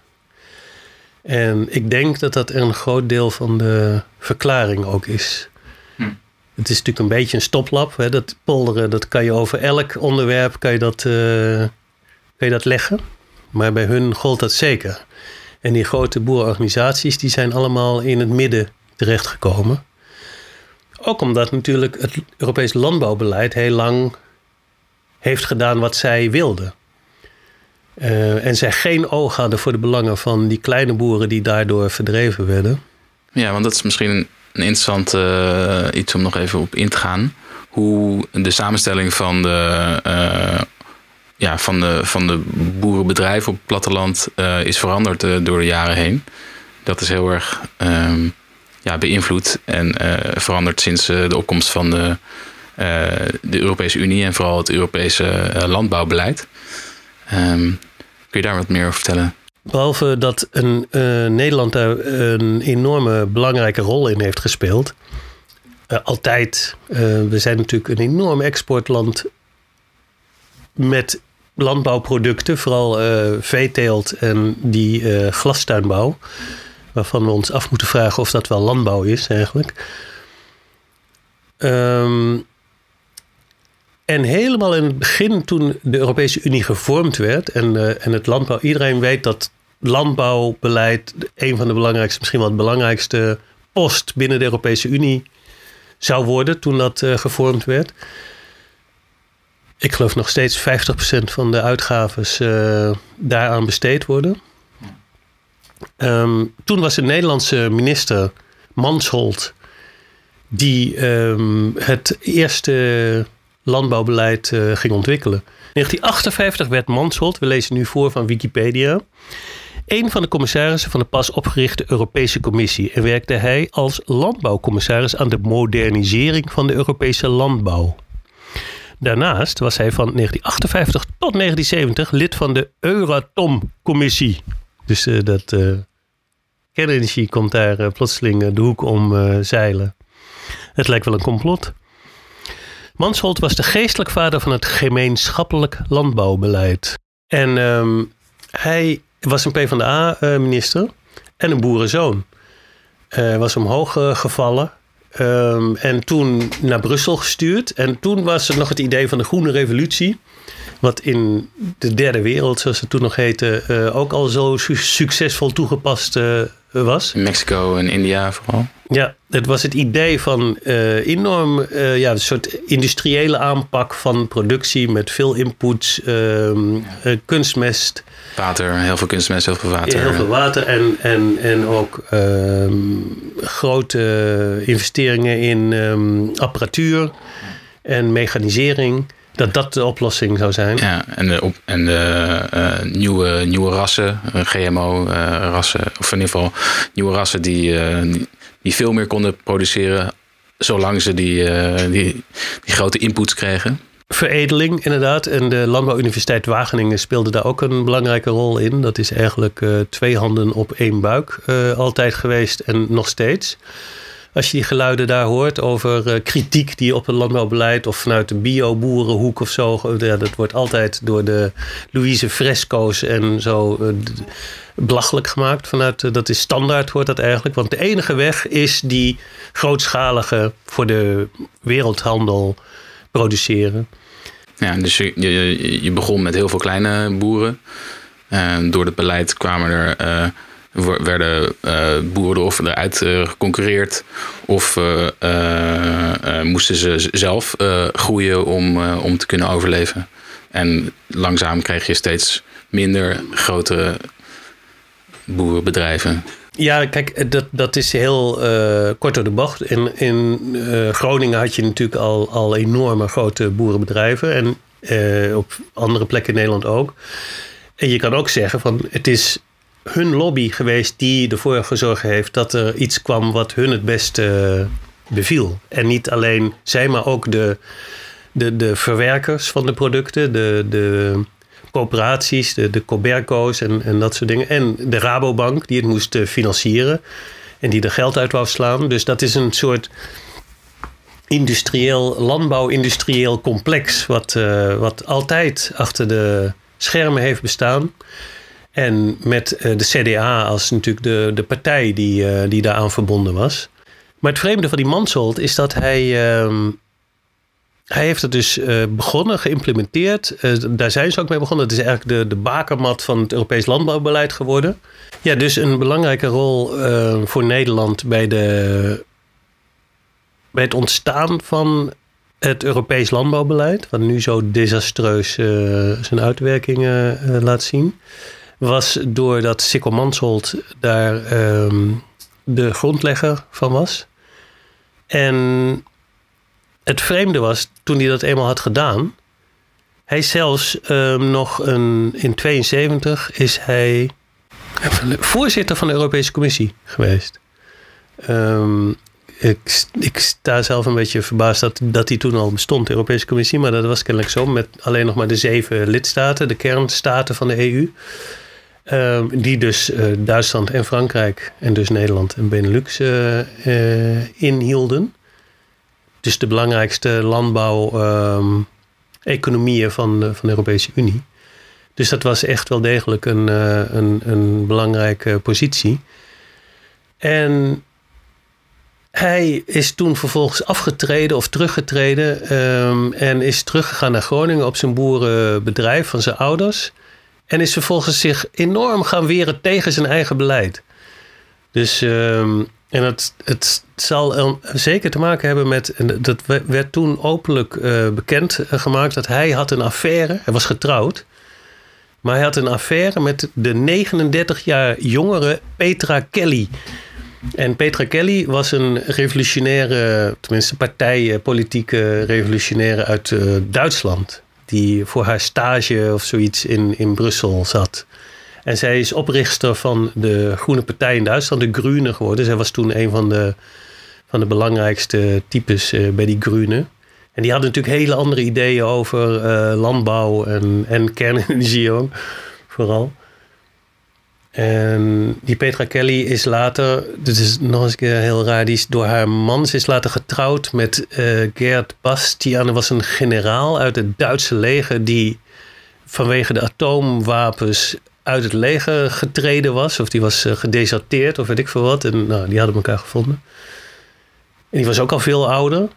En ik denk dat dat een groot deel van de verklaring ook is. Hm. Het is natuurlijk een beetje een stoplap. Hè? Dat polderen, dat kan je over elk onderwerp kan je dat, uh, kan je dat leggen. Maar bij hun gold dat zeker. En die grote boerenorganisaties die zijn allemaal in het midden terechtgekomen. Ook omdat natuurlijk het Europees landbouwbeleid heel lang heeft gedaan wat zij wilden. Uh, en zij geen oog hadden voor de belangen van die kleine boeren die daardoor verdreven werden. Ja, want dat is misschien een, interessant uh, iets om nog even op in te gaan. hoe de samenstelling van de, uh, ja, van de, van de boerenbedrijven op het platteland uh, is veranderd door de jaren heen. Dat is heel erg um, ja, beïnvloed en veranderd sinds de opkomst van de, de Europese Unie en vooral het Europese landbouwbeleid. Um, kun je daar wat meer over vertellen? Behalve dat een, Nederland daar een enorme belangrijke rol in heeft gespeeld altijd. We zijn natuurlijk een enorm exportland met landbouwproducten, vooral uh, veeteelt en die glastuinbouw. Waarvan we ons af moeten vragen of dat wel landbouw is eigenlijk. Um, en helemaal in het begin, toen de Europese Unie gevormd werd en, en het landbouw, iedereen weet dat landbouwbeleid een van de belangrijkste, misschien wel het belangrijkste post binnen de Europese Unie zou worden toen dat gevormd werd. Ik geloof nog steeds 50% van de uitgaves uh, daaraan besteed worden. Um, toen was de Nederlandse minister Mansholt die um, het eerste landbouwbeleid uh, ging ontwikkelen. In 1958 werd Mansholt, we lezen nu voor van Wikipedia, een van de commissarissen van de pas opgerichte Europese Commissie en werkte hij als landbouwcommissaris aan de modernisering van de Europese landbouw. Daarnaast was hij van 1958 tot 1970 lid van de Euratom-commissie. Dus uh, dat uh, kernenergie komt daar uh, plotseling de hoek om zeilen. Het lijkt wel een complot. Mansholt was de geestelijk vader van het gemeenschappelijk landbouwbeleid. En um, hij was een PvdA-minister en een boerenzoon. Was omhoog gevallen. Um, en toen naar Brussel gestuurd. En toen was er nog het idee van de Groene Revolutie. Wat in de derde wereld, zoals het toen nog heette, uh, ook al zo su succesvol toegepast was. In Mexico en India vooral. Ja, het was het idee van uh, enorm, ja, een soort industriële aanpak van productie met veel inputs, uh, kunstmest. Water, heel veel kunstmest, heel veel water. Heel veel water en, en, en ook ehm, grote investeringen in ehm, apparatuur en mechanisering dat dat de oplossing zou zijn. Ja, en de, op, en de uh, nieuwe, nieuwe rassen, GMO-rassen, of in ieder geval nieuwe rassen die, uh, die, veel meer konden produceren, zolang ze die, uh, die, die grote inputs kregen. Veredeling, inderdaad. En de Landbouwuniversiteit Wageningen speelde daar ook een belangrijke rol in. Dat is eigenlijk twee handen op één buik altijd geweest en nog steeds als je die geluiden daar hoort over uh, kritiek die op het landbouwbeleid of vanuit de bio-boerenhoek of zo, ja, dat wordt altijd door de Louise Fresco's en zo uh, belachelijk gemaakt. Vanuit, uh, dat is standaard, hoort dat eigenlijk. Want de enige weg is die grootschalige voor de wereldhandel produceren. Ja, dus je, je, je begon met heel veel kleine boeren. En door het beleid kwamen er werden uh, boeren of eruit uh, geconcurreerd of uh, moesten ze zelf groeien om, om te kunnen overleven. En langzaam kreeg je steeds minder grotere boerenbedrijven. Ja, kijk, dat, dat is heel kort door de bocht. In, in Groningen had je natuurlijk al, al enorme grote boerenbedrijven. En op andere plekken in Nederland ook. En je kan ook zeggen van het is hun lobby geweest die ervoor gezorgd heeft dat er iets kwam wat hun het beste eh, beviel. En niet alleen zij, maar ook de, de, de verwerkers van de producten, de, de coöperaties, de, de Coberco's en, en dat soort dingen. En de Rabobank die het moest eh, financieren en die er geld uit wou slaan. Dus dat is een soort industrieel, landbouw-industrieel complex, wat, uh, wat altijd achter de schermen heeft bestaan. En met eh, de CDA als natuurlijk de, de partij die, uh, die daaraan verbonden was. Maar het vreemde van die Mansholt is dat hij. Uh, hij heeft het dus uh, begonnen, geïmplementeerd. daar zijn ze ook mee begonnen. Het is eigenlijk de, de bakermat van het Europees landbouwbeleid geworden. Ja, dus een belangrijke rol voor Nederland bij, de, bij het ontstaan van het Europees landbouwbeleid. Wat nu zo desastreus zijn uitwerkingen laat zien was doordat Sikkel Mansholt daar um, de grondlegger van was. En het vreemde was, toen hij dat eenmaal had gedaan. Hij zelfs um, nog een, in 72 is hij voorzitter van de Europese Commissie geweest. Um, ik, ik, sta zelf een beetje verbaasd dat, dat die toen al bestond, de Europese Commissie. Maar dat was kennelijk zo, met alleen nog maar de zeven lidstaten, de kernstaten van de EU. Um, die dus uh, Duitsland en Frankrijk en dus Nederland en Benelux uh, inhielden. Dus de belangrijkste landbouw-economieën van, van de Europese Unie. Dus dat was echt wel degelijk een, een, een belangrijke positie. En hij is toen vervolgens afgetreden of teruggetreden um, en is teruggegaan naar Groningen op zijn boerenbedrijf van zijn ouders. En is vervolgens zich enorm gaan weren tegen zijn eigen beleid. Dus, um, en het, het zal zeker te maken hebben met, dat werd toen openlijk uh, bekend gemaakt, dat hij had een affaire, hij was getrouwd. Maar hij had een affaire met de 39 jaar jongere Petra Kelly. En Petra Kelly was een revolutionaire, tenminste partijpolitieke revolutionaire uit Duitsland. Die voor haar stage of zoiets in, in Brussel zat. En zij is oprichter van de Groene Partij in Duitsland, de Groene geworden. Zij was toen een van de, van de belangrijkste types uh, bij die Groene. En die hadden natuurlijk hele andere ideeën over uh, landbouw en, en kernenergie vooral. En die Petra Kelly is later, dit is nog eens een keer heel raar, die is door haar man, ze is later getrouwd met uh, Gerd Bastian. Dat was een generaal uit het Duitse leger die vanwege de atoomwapens uit het leger getreden was. Of die was uh, gedeserteerd of weet ik veel wat. En nou, die hadden elkaar gevonden. En die was ook al veel ouder.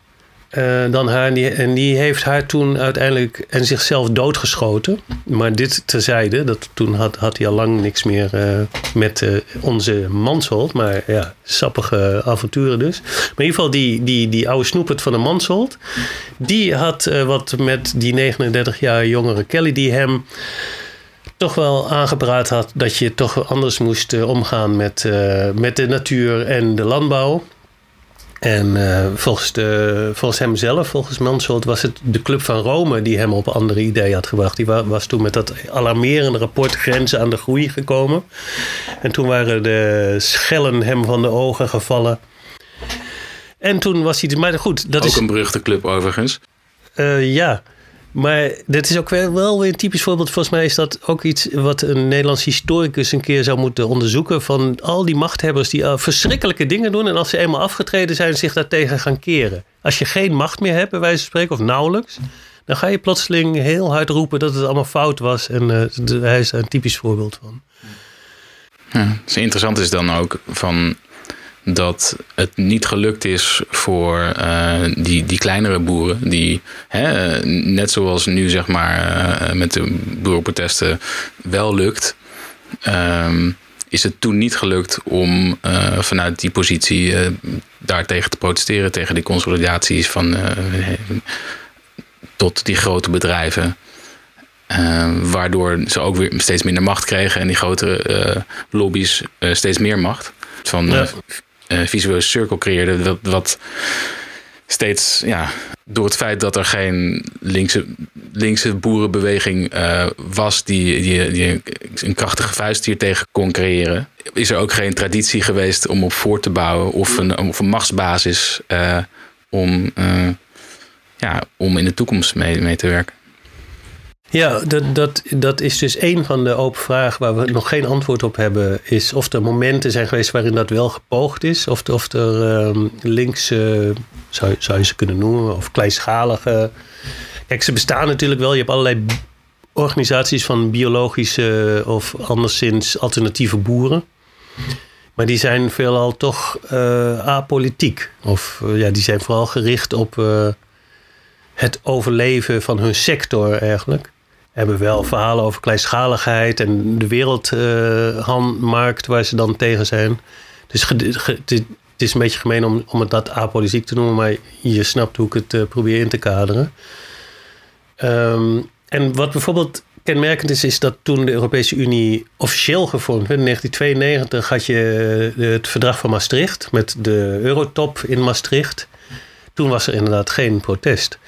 Uh, dan haar. En die, en die, heeft haar toen uiteindelijk en zichzelf doodgeschoten. Maar dit terzijde, dat, toen had, had hij al lang niks meer uh, met uh, onze Manshold. Maar ja, sappige avonturen dus. Maar in ieder geval die, die, die oude snoepert van de Manshold. Die had wat met die 39 jaar jongere Kelly, die hem toch wel aangepraat had dat je toch anders moest omgaan met, met de natuur en de landbouw. En uh, volgens, de, volgens hemzelf, volgens Mansholt, was het de Club van Rome die hem op andere ideeën had gebracht. Die was, was toen met dat alarmerende rapport Grenzen aan de Groei gekomen. En toen waren de schellen hem van de ogen gevallen. En toen was hij. Maar goed, dat Ook is. een beruchte club overigens. Uh, ja. Maar dit is ook wel weer een typisch voorbeeld. Volgens mij is dat ook iets wat een Nederlands historicus een keer zou moeten onderzoeken. Van al die machthebbers die verschrikkelijke dingen doen. En als ze eenmaal afgetreden zijn, zich daartegen gaan keren. Als je geen macht meer hebt, bij wijze van spreken, of nauwelijks. Dan ga je plotseling heel hard roepen dat het allemaal fout was. En uh, hij is daar een typisch voorbeeld van. Interessant is dan ook van dat het niet gelukt is voor uh, die, die kleinere boeren, die hè, net zoals nu zeg maar uh, met de boerenprotesten wel lukt, um, is het toen niet gelukt om uh, vanuit die positie daartegen te protesteren, tegen die consolidaties van tot die grote bedrijven. waardoor ze ook weer steeds minder macht kregen en die grotere lobby's steeds meer macht. Van ja uh, visuele cirkel creëerde. Wat, wat steeds, ja, door het feit dat er geen linkse, linkse boerenbeweging uh, was die, die, een krachtige vuist hier tegen kon creëren, is er ook geen traditie geweest om op voor te bouwen of een, of een machtsbasis uh, om, ja, om in de toekomst mee, mee te werken. Ja, dat, dat, dat is dus een van de open vragen waar we nog geen antwoord op hebben. Is of er momenten zijn geweest waarin dat wel gepoogd is. Of, of er um, linkse, zou, zou je ze kunnen noemen, of kleinschalige. Kijk, ze bestaan natuurlijk wel. Je hebt allerlei organisaties van biologische of anderszins alternatieve boeren. Maar die zijn veelal toch uh, apolitiek. Of uh, ja, die zijn vooral gericht op uh, het overleven van hun sector eigenlijk hebben wel verhalen over kleinschaligheid en de wereldhandmarkt uh, waar ze dan tegen zijn. Dus het is een beetje gemeen om, om het dat apolitiek te noemen, maar je snapt hoe ik het uh, probeer in te kaderen. Um, en wat bijvoorbeeld kenmerkend is, is dat toen de Europese Unie officieel gevormd werd, in 1992 had je het verdrag van Maastricht met de Eurotop in Maastricht. toen was er inderdaad geen protest.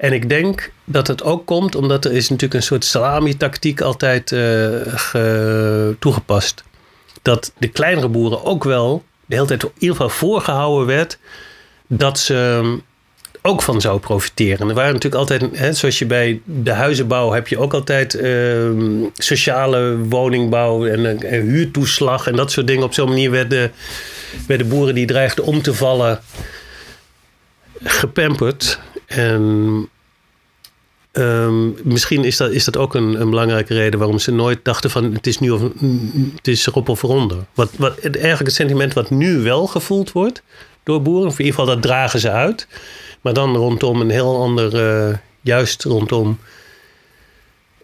En ik denk dat het ook komt omdat er is natuurlijk een soort salami-tactiek altijd uh, toegepast. Dat de kleinere boeren ook wel de hele tijd in ieder geval voorgehouden werd dat ze ook van zou profiteren. En er waren natuurlijk altijd, hè, zoals je bij de huizenbouw heb je ook altijd ehm, sociale woningbouw en, en, huurtoeslag en dat soort dingen. Op zo'n manier werden, werden boeren die dreigden om te vallen gepamperd. En ehm, misschien is dat, is dat ook een, een, belangrijke reden waarom ze nooit dachten van het is nu of het is erop of eronder. Wat, wat, eigenlijk het sentiment wat nu wel gevoeld wordt door boeren, of in ieder geval dat dragen ze uit. Maar dan rondom een heel ander, uh, juist rondom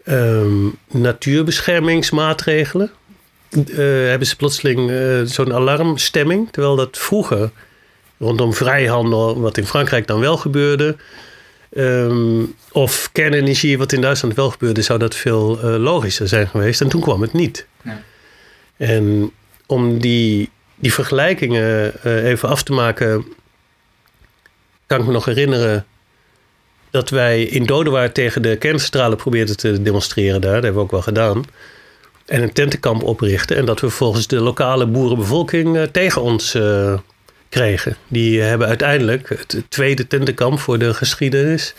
um, natuurbeschermingsmaatregelen. Uh, hebben ze plotseling uh, zo'n alarmstemming. Terwijl dat vroeger rondom vrijhandel, wat in Frankrijk dan wel gebeurde. Um, of kernenergie, wat in Duitsland wel gebeurde, zou dat veel logischer zijn geweest. En toen kwam het niet. En om die, die vergelijkingen even af te maken kan ik me nog herinneren dat wij in Dodewaard tegen de kerncentrale probeerden te demonstreren daar. Dat hebben we ook wel gedaan. En een tentenkamp oprichten. En dat we volgens de lokale boerenbevolking uh, tegen ons kregen. Die hebben uiteindelijk het tweede tentenkamp voor de geschiedenis.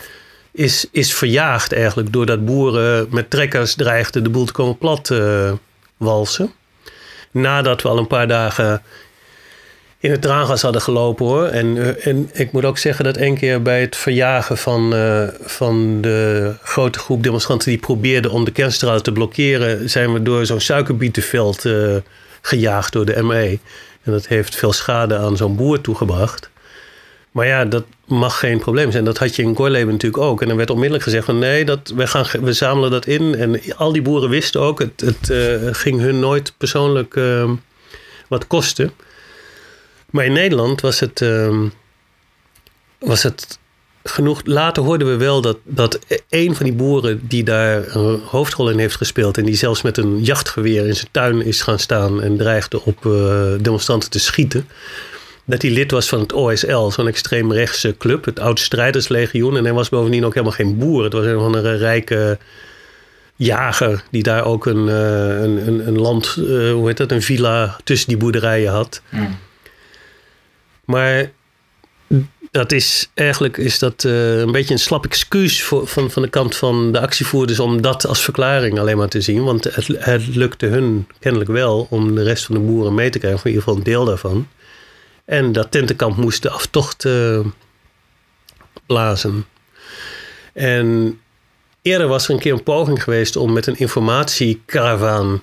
Is, is verjaagd eigenlijk doordat boeren met trekkers dreigden de boel te komen plat uh, walsen. Nadat we al een paar dagen in het traangas hadden gelopen hoor. En, eh, en ik moet ook zeggen dat één keer bij het verjagen van, uh, van de grote groep demonstranten die probeerden om de kerncentrale te blokkeren, zijn we door zo'n suikerbietenveld uh, gejaagd door de ME. En dat heeft veel schade aan zo'n boer toegebracht. Maar ja, dat mag geen probleem zijn. Dat had je in Gorleben natuurlijk ook. En dan werd onmiddellijk gezegd van nee, dat, we, gaan, we zamelen dat in. En al die boeren wisten ook, het, het ging hun nooit persoonlijk ehm, wat kosten. Maar in Nederland was het, uh, was het genoeg. Later hoorden we wel dat, dat een van die boeren die daar een hoofdrol in heeft gespeeld. en die zelfs met een jachtgeweer in zijn tuin is gaan staan. en dreigde op uh, demonstranten te schieten. Dat hij lid was van het OSL, zo'n extreemrechtse club, het Oud Strijderslegioen. En hij was bovendien ook helemaal geen boer. Het was een van een rijke jager die daar ook een, uh, een, een, land, uh, hoe heet dat, een villa tussen die boerderijen had. Mm. Maar dat is eigenlijk is dat, uh, een beetje een slap excuus voor, van, van de kant van de actievoerders om dat als verklaring alleen maar te zien. Want het, lukte hun kennelijk wel om de rest van de boeren mee te krijgen, of in ieder geval een deel daarvan. En dat tentenkamp moest de aftocht uh, blazen. En eerder was er een keer een poging geweest om met een informatiekaravaan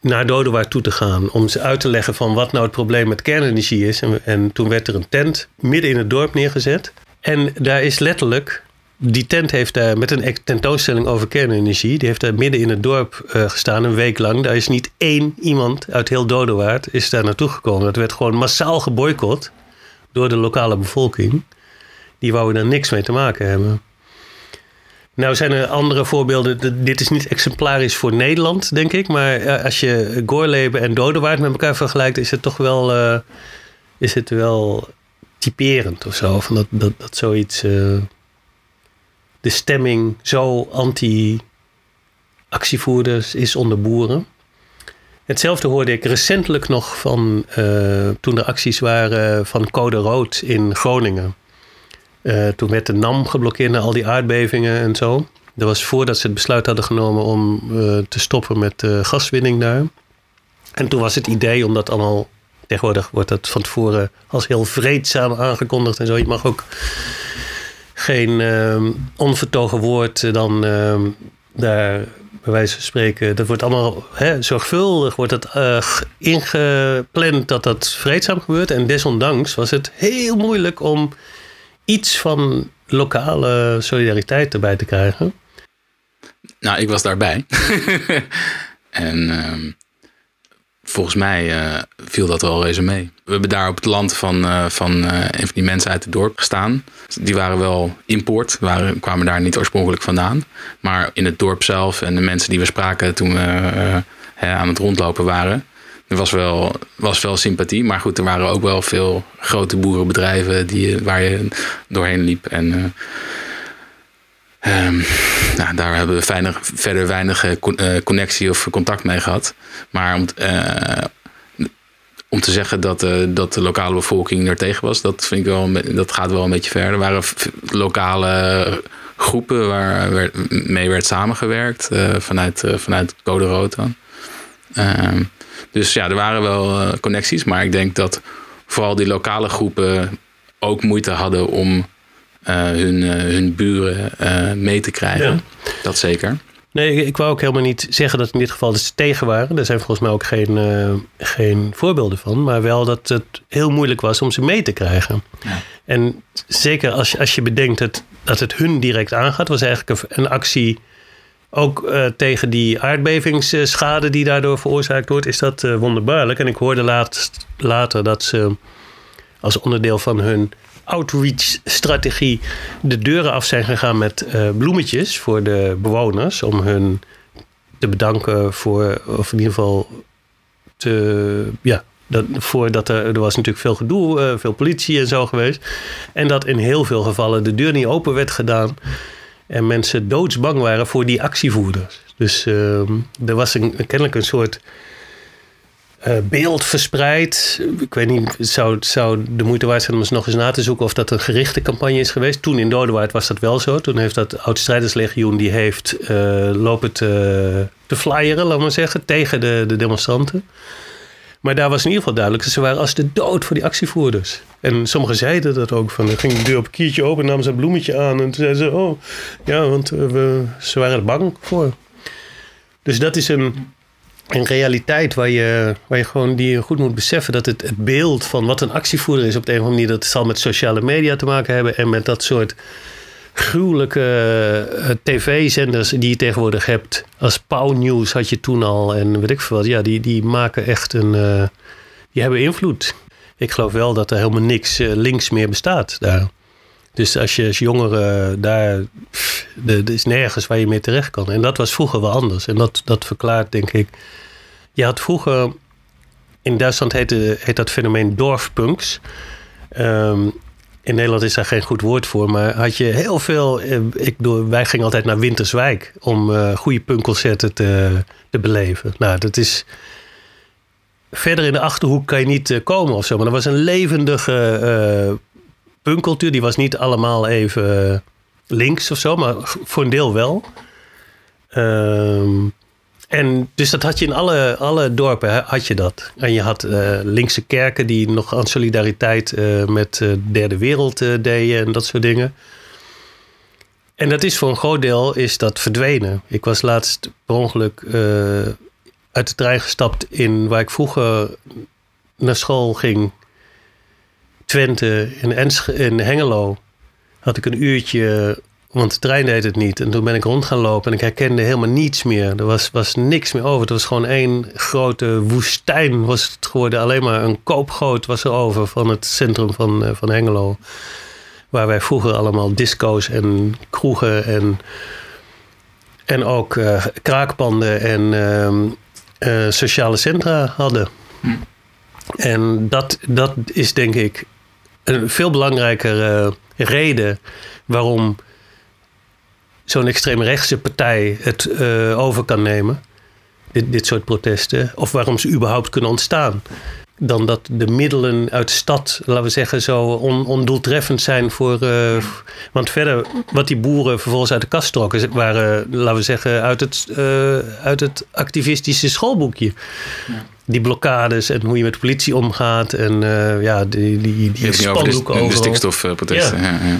naar Dodewaard toe te gaan. Om ze uit te leggen van wat nou het probleem met kernenergie is. En, en toen werd er een tent midden in het dorp neergezet. En daar is letterlijk die tent heeft daar met een tentoonstelling over kernenergie. Die heeft daar midden in het dorp uh, gestaan, een week lang. Daar is niet één iemand uit heel Dodewaard is daar naartoe gekomen. Dat werd gewoon massaal geboycott door de lokale bevolking. Die wouden daar niks mee te maken hebben. Nou zijn er andere voorbeelden. Dit is niet exemplarisch voor Nederland, denk ik. Maar eh, als je Gorleben en Dodewaard met elkaar vergelijkt, is het toch wel, uh, is het wel typerend of zo. Van dat, dat, dat zoiets. Uh, de stemming zo anti-actievoerders is onder boeren. Hetzelfde hoorde ik recentelijk nog van toen er acties waren van Code Rood in Groningen. Uh, toen werd de NAM geblokkeerd na al die aardbevingen en zo. Dat was voordat ze het besluit hadden genomen om uh, te stoppen met uh, gaswinning daar. En toen was het idee, omdat allemaal tegenwoordig wordt dat van tevoren als heel vreedzaam aangekondigd en zo. Je mag ook geen ehm, onvertogen woord dan ehm, daar bij wijze van spreken. Dat wordt allemaal hè, zorgvuldig wordt het, ingepland dat dat vreedzaam gebeurt. En desondanks was het heel moeilijk om iets van lokale solidariteit erbij te krijgen? Nou, ik was daarbij. en ehm, volgens mij uh, viel dat wel reuze mee. We hebben daar op het land van, uh, van uh, een van die mensen uit het dorp gestaan. Die waren wel import, waren, kwamen daar niet oorspronkelijk vandaan. Maar in het dorp zelf en de mensen die we spraken toen we aan het rondlopen waren, er was wel, was wel sympathie. Maar goed, er waren ook wel veel grote boerenbedrijven die, waar je doorheen liep. En Um, nou, daar hebben we weinig, verder weinig connectie of contact mee gehad. Maar om, om te zeggen dat, dat de lokale bevolking er tegen was, dat, vind ik wel, dat gaat wel een beetje ver. Er waren lokale groepen waar werd, mee werd samengewerkt vanuit, vanuit Code Rood dan. Dus ja, er waren wel connecties, maar ik denk dat vooral die lokale groepen ook moeite hadden om uh, hun, uh, hun buren mee te krijgen. Ja. Dat zeker. Nee, ik, wou ook helemaal niet zeggen dat in dit geval ze tegen waren. Daar zijn volgens mij ook geen, geen voorbeelden van. Maar wel dat het heel moeilijk was om ze mee te krijgen. Ja. En zeker als je, als je bedenkt dat, dat het hun direct aangaat, was eigenlijk een, een actie ook tegen die aardbevingsschade die daardoor veroorzaakt wordt, is dat wonderbaarlijk. En ik hoorde laatst, later dat ze als onderdeel van hun outreach-strategie de deuren af zijn gegaan met uh, bloemetjes voor de bewoners. Om hun te bedanken voor, of in ieder geval te, ja, dat, voordat er, er was natuurlijk veel gedoe, uh, veel politie en zo geweest. En dat in heel veel gevallen de deur niet open werd gedaan. En mensen doodsbang waren voor die actievoerders. Dus uh, er was een, kennelijk een soort uh, beeld verspreid. Ik weet niet, het zou, zou de moeite waard zijn om eens nog eens na te zoeken of dat een gerichte campagne is geweest. Toen in Dodewaard was dat wel zo. Toen heeft dat Oud-Strijderslegioen die heeft uh, lopen te, te flyeren, laat maar zeggen, tegen de, de demonstranten. Maar daar was in ieder geval duidelijk dat ze waren als de dood voor die actievoerders. En sommigen zeiden dat ook. Van, ging de deur op een kiertje open, namen ze een bloemetje aan. En toen zeiden ze, oh, ja, want uh, we, ze waren er bang voor. Dus dat is een, een realiteit waar je, waar je gewoon die goed moet beseffen dat het, het beeld van wat een actievoerder is op de een of andere manier, dat zal met sociale media te maken hebben en met dat soort gruwelijke uh, tv-zenders die je tegenwoordig hebt. Als Pauw News had je toen al en weet ik veel wat. Ja, die, die maken echt een. Uh, die hebben invloed. Ik geloof wel dat er helemaal niks uh, links meer bestaat daar. Dus als je als jongere daar. Er is nergens waar je mee terecht kan. En dat was vroeger wel anders. En dat, dat verklaart, denk ik. Je had vroeger. In Duitsland heette, heet dat fenomeen dorfpunks. Um, in Nederland is daar geen goed woord voor. Maar had je heel veel. Eh, ik bedoel, wij gingen altijd naar Winterswijk. om uh, goede punkconcerten te, te beleven. Nou, dat is verder in de achterhoek kan je niet uh, komen of zo. Maar dat was een levendige uh, punkcultuur. Die was niet allemaal even links of zo, maar voor een deel wel. Um, en dus dat had je in alle, alle dorpen, had je dat. En je had uh, linkse kerken die nog aan solidariteit uh, met de derde wereld deden en dat soort dingen. En dat is voor een groot deel is dat verdwenen. Ik was laatst per ongeluk uit de trein gestapt in waar ik vroeger naar school ging Twente, in, Ensch in Hengelo, had ik een uurtje, want de trein deed het niet. En toen ben ik rond gaan lopen en ik herkende helemaal niets meer. Er was, was niks meer over. Het was gewoon één grote woestijn was het geworden. Alleen maar een koopgoot was er over van het centrum van, eh, van Hengelo. Waar wij vroeger allemaal disco's en kroegen en, en ook uh, kraakpanden en uh, sociale centra hadden. Hm. En dat, dat is denk ik een veel belangrijkere reden waarom zo'n extreemrechtse partij het uh, over kan nemen. Dit, dit soort protesten. Of waarom ze überhaupt kunnen ontstaan. Dan dat de middelen uit de stad, laten we zeggen, zo on, ondoeltreffend zijn voor. Uh, want verder, wat die boeren vervolgens uit de kast trokken, waren, laten we zeggen, uit het, uh, uit het activistische schoolboekje. Ja die blokkades en hoe je met de politie omgaat. En uh, ja, die, die, die spandoeken over. De, de stikstofprotesten. Ja. Ja, ja.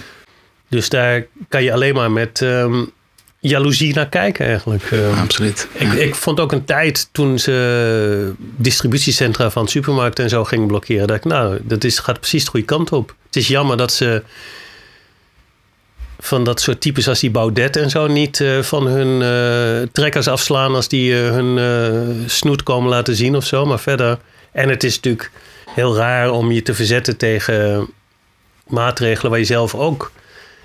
Dus daar kan je alleen maar met um, jaloezie naar kijken eigenlijk. Uh, absoluut. Ik, ik vond ook een tijd toen ze distributiecentra van supermarkten en zo gingen blokkeren. Dat ik, nou, dat is, gaat precies de goede kant op. Het is jammer dat ze van dat soort types als die Baudet en zo niet uh, van hun uh, trekkers afslaan als die uh, hun snoet komen laten zien of zo. Maar verder. En het is natuurlijk heel raar om je te verzetten tegen maatregelen waar je zelf ook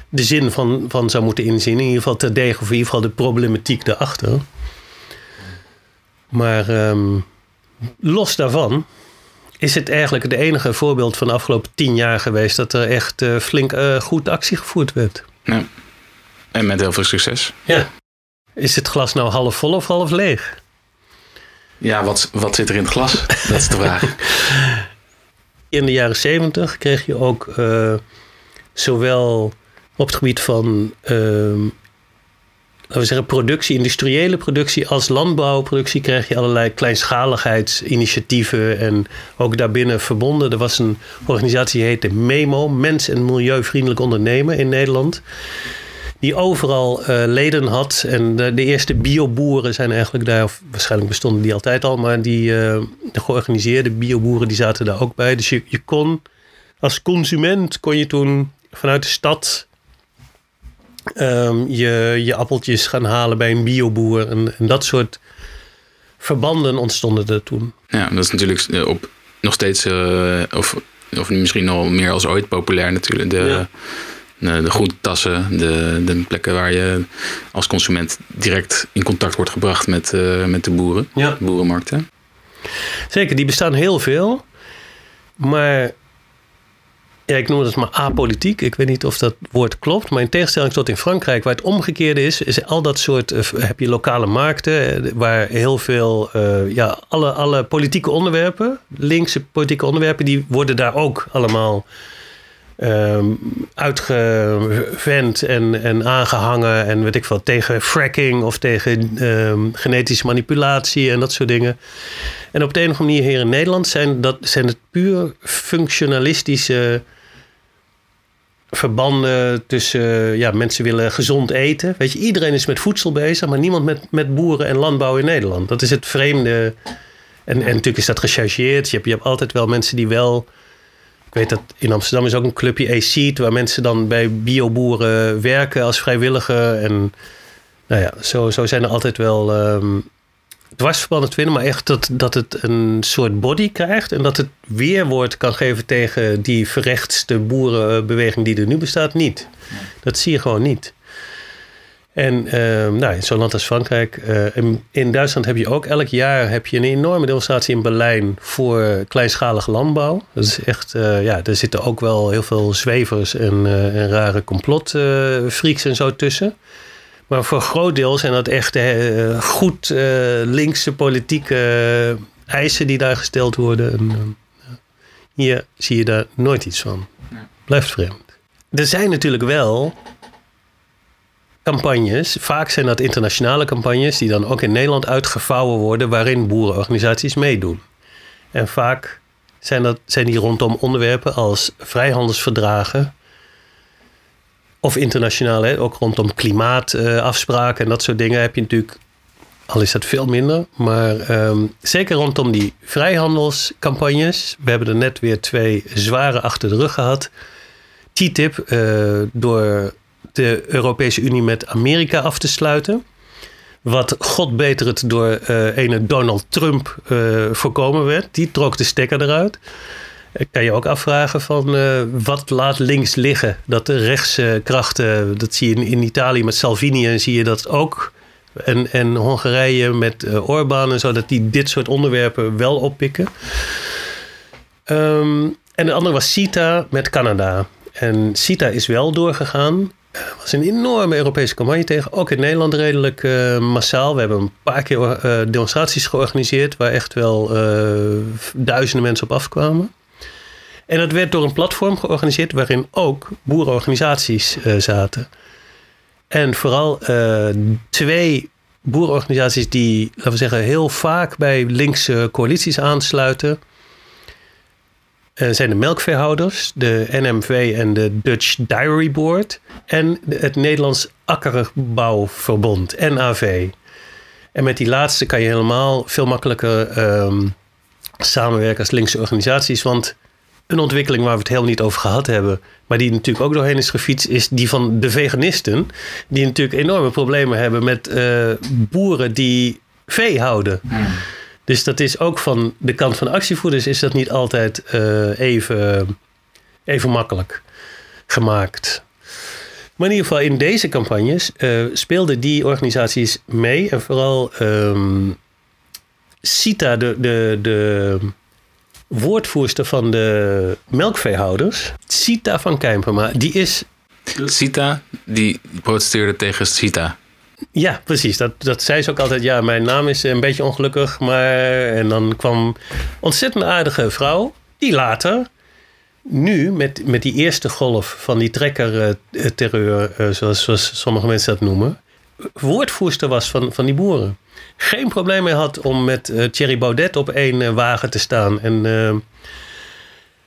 de zin van, van zou moeten inzien. In ieder geval terdege of in ieder geval de problematiek daarachter. Maar um, los daarvan is het eigenlijk de enige voorbeeld van de afgelopen tien jaar geweest dat er echt uh, flink uh, goed actie gevoerd werd. Ja. En met heel veel succes. Ja. Is het glas nou half vol of half leeg? Ja, wat, wat zit er in het glas? dat is de vraag. In de jaren zeventig kreeg je ook uh, zowel op het gebied van ehm, laten we zeggen, productie, industriële productie als landbouwproductie krijg je allerlei kleinschaligheidsinitiatieven en ook daarbinnen verbonden. Er was een organisatie die heette MEMO, Mens- en Milieuvriendelijk Ondernemen in Nederland. Die overal uh, leden had. En de, de, eerste bioboeren zijn eigenlijk daar, of waarschijnlijk bestonden die altijd al, maar die uh, de georganiseerde bioboeren die zaten daar ook bij. Dus je, je kon als consument kon je toen vanuit de stad um, je, je appeltjes gaan halen bij een bioboer. En, en, dat soort verbanden ontstonden er toen. Ja, dat is natuurlijk eh, op, nog steeds, uh, of, of misschien al meer als ooit populair natuurlijk. De, ja. de, de groentetassen, de, de plekken waar je als consument direct in contact wordt gebracht met, uh, met de boeren, ja. de boerenmarkten. Zeker, die bestaan heel veel. Maar ja, ik noem het maar apolitiek. Ik weet niet of dat woord klopt. Maar in tegenstelling tot in Frankrijk, waar het omgekeerde is, is al dat soort. Uh, heb je lokale markten uh, waar heel veel. Uh, ja, alle, alle politieke onderwerpen, linkse politieke onderwerpen, die worden daar ook allemaal. Um, uitgevent en, en aangehangen en weet ik veel, tegen fracking of tegen um, genetische manipulatie en dat soort dingen. En op de andere manier hier in Nederland zijn, dat, zijn het puur functionalistische verbanden tussen ja, mensen willen gezond eten. Weet je, iedereen is met voedsel bezig, maar niemand met, met boeren en landbouw in Nederland. Dat is het vreemde. En, en natuurlijk is dat gechargeerd. Je hebt, je hebt altijd wel mensen die wel. Ik weet dat in Amsterdam is ook een clubje A-Seed, waar mensen dan bij bioboeren werken als vrijwilliger. En nou ja, zo, zo zijn er altijd wel um, dwarsverbanden te vinden, maar echt dat, dat het een soort body krijgt en dat het weerwoord kan geven tegen die verrechtste boerenbeweging die er nu bestaat, niet. Dat zie je gewoon niet. En uh, nou, in zo'n land als Frankrijk, uh, in, Duitsland heb je ook elk jaar heb je een enorme demonstratie in Berlijn voor kleinschalige landbouw. Dat is echt, uh, ja, er zitten ook wel heel veel zwevers en, en rare complotfreaks en zo tussen. Maar voor een groot deel zijn dat echt uh, goed uh, linkse politieke eisen die daar gesteld worden. En, uh, hier zie je daar nooit iets van. Blijft vreemd. Er zijn natuurlijk wel campagnes. Vaak zijn dat internationale campagnes die dan ook in Nederland uitgevouwen worden, waarin boerenorganisaties meedoen. En vaak zijn, dat, zijn die rondom onderwerpen als vrijhandelsverdragen, of internationaal, ook rondom klimaatafspraken en dat soort dingen heb je natuurlijk, al is dat veel minder, maar um, zeker rondom die vrijhandelscampagnes. We hebben er net weer twee zware achter de rug gehad. TTIP, uh, door de Europese Unie met Amerika af te sluiten. Wat god beter het door uh, ene Donald Trump voorkomen werd. Die trok de stekker eruit kan je ook afvragen van uh, wat laat links liggen? Dat de rechtse krachten, dat zie je in, in Italië met Salvini en zie je dat ook. En, en Hongarije met uh, Orbán en zo, dat die dit soort onderwerpen wel oppikken. Um, en de andere was CITA met Canada. En CITA is wel doorgegaan. Er was een enorme Europese campagne tegen. Ook in Nederland redelijk uh, massaal. We hebben een paar keer demonstraties georganiseerd. waar echt wel duizenden mensen op afkwamen. En dat werd door een platform georganiseerd waarin ook boerenorganisaties uh, zaten. En vooral uh, twee boerenorganisaties die, laten we zeggen, heel vaak bij linkse coalities aansluiten. Uh, zijn de melkveehouders, de NMV en de Dutch Dairy Board. En het Nederlands Akkerbouwverbond, NAV. En met die laatste kan je helemaal veel makkelijker um, samenwerken als linkse organisaties. Want een ontwikkeling waar we het heel niet over gehad hebben, maar die natuurlijk ook doorheen is gefietst, is die van de veganisten. Die natuurlijk enorme problemen hebben met uh, boeren die vee houden. Hmm. Dus dat is ook van de kant van de actievoerders is dat niet altijd uh, even, even makkelijk gemaakt. Maar in ieder geval in deze campagnes uh, speelden die organisaties mee. En vooral um, Sita, de, de, de woordvoerster van de melkveehouders, Sita van Kijmpema, die is. Sita, die protesteerde tegen Sita. Ja, precies. Dat, dat zei ze ook altijd. Ja, mijn naam is een beetje ongelukkig. Maar. En dan kwam ontzettend aardige vrouw. Die later, nu met, met die eerste golf van die trekkerterreur, uh, zoals, zoals sommige mensen dat noemen, woordvoerster was van, van die boeren. Geen probleem mee had om met uh, Thierry Baudet op één uh, wagen te staan. En uh,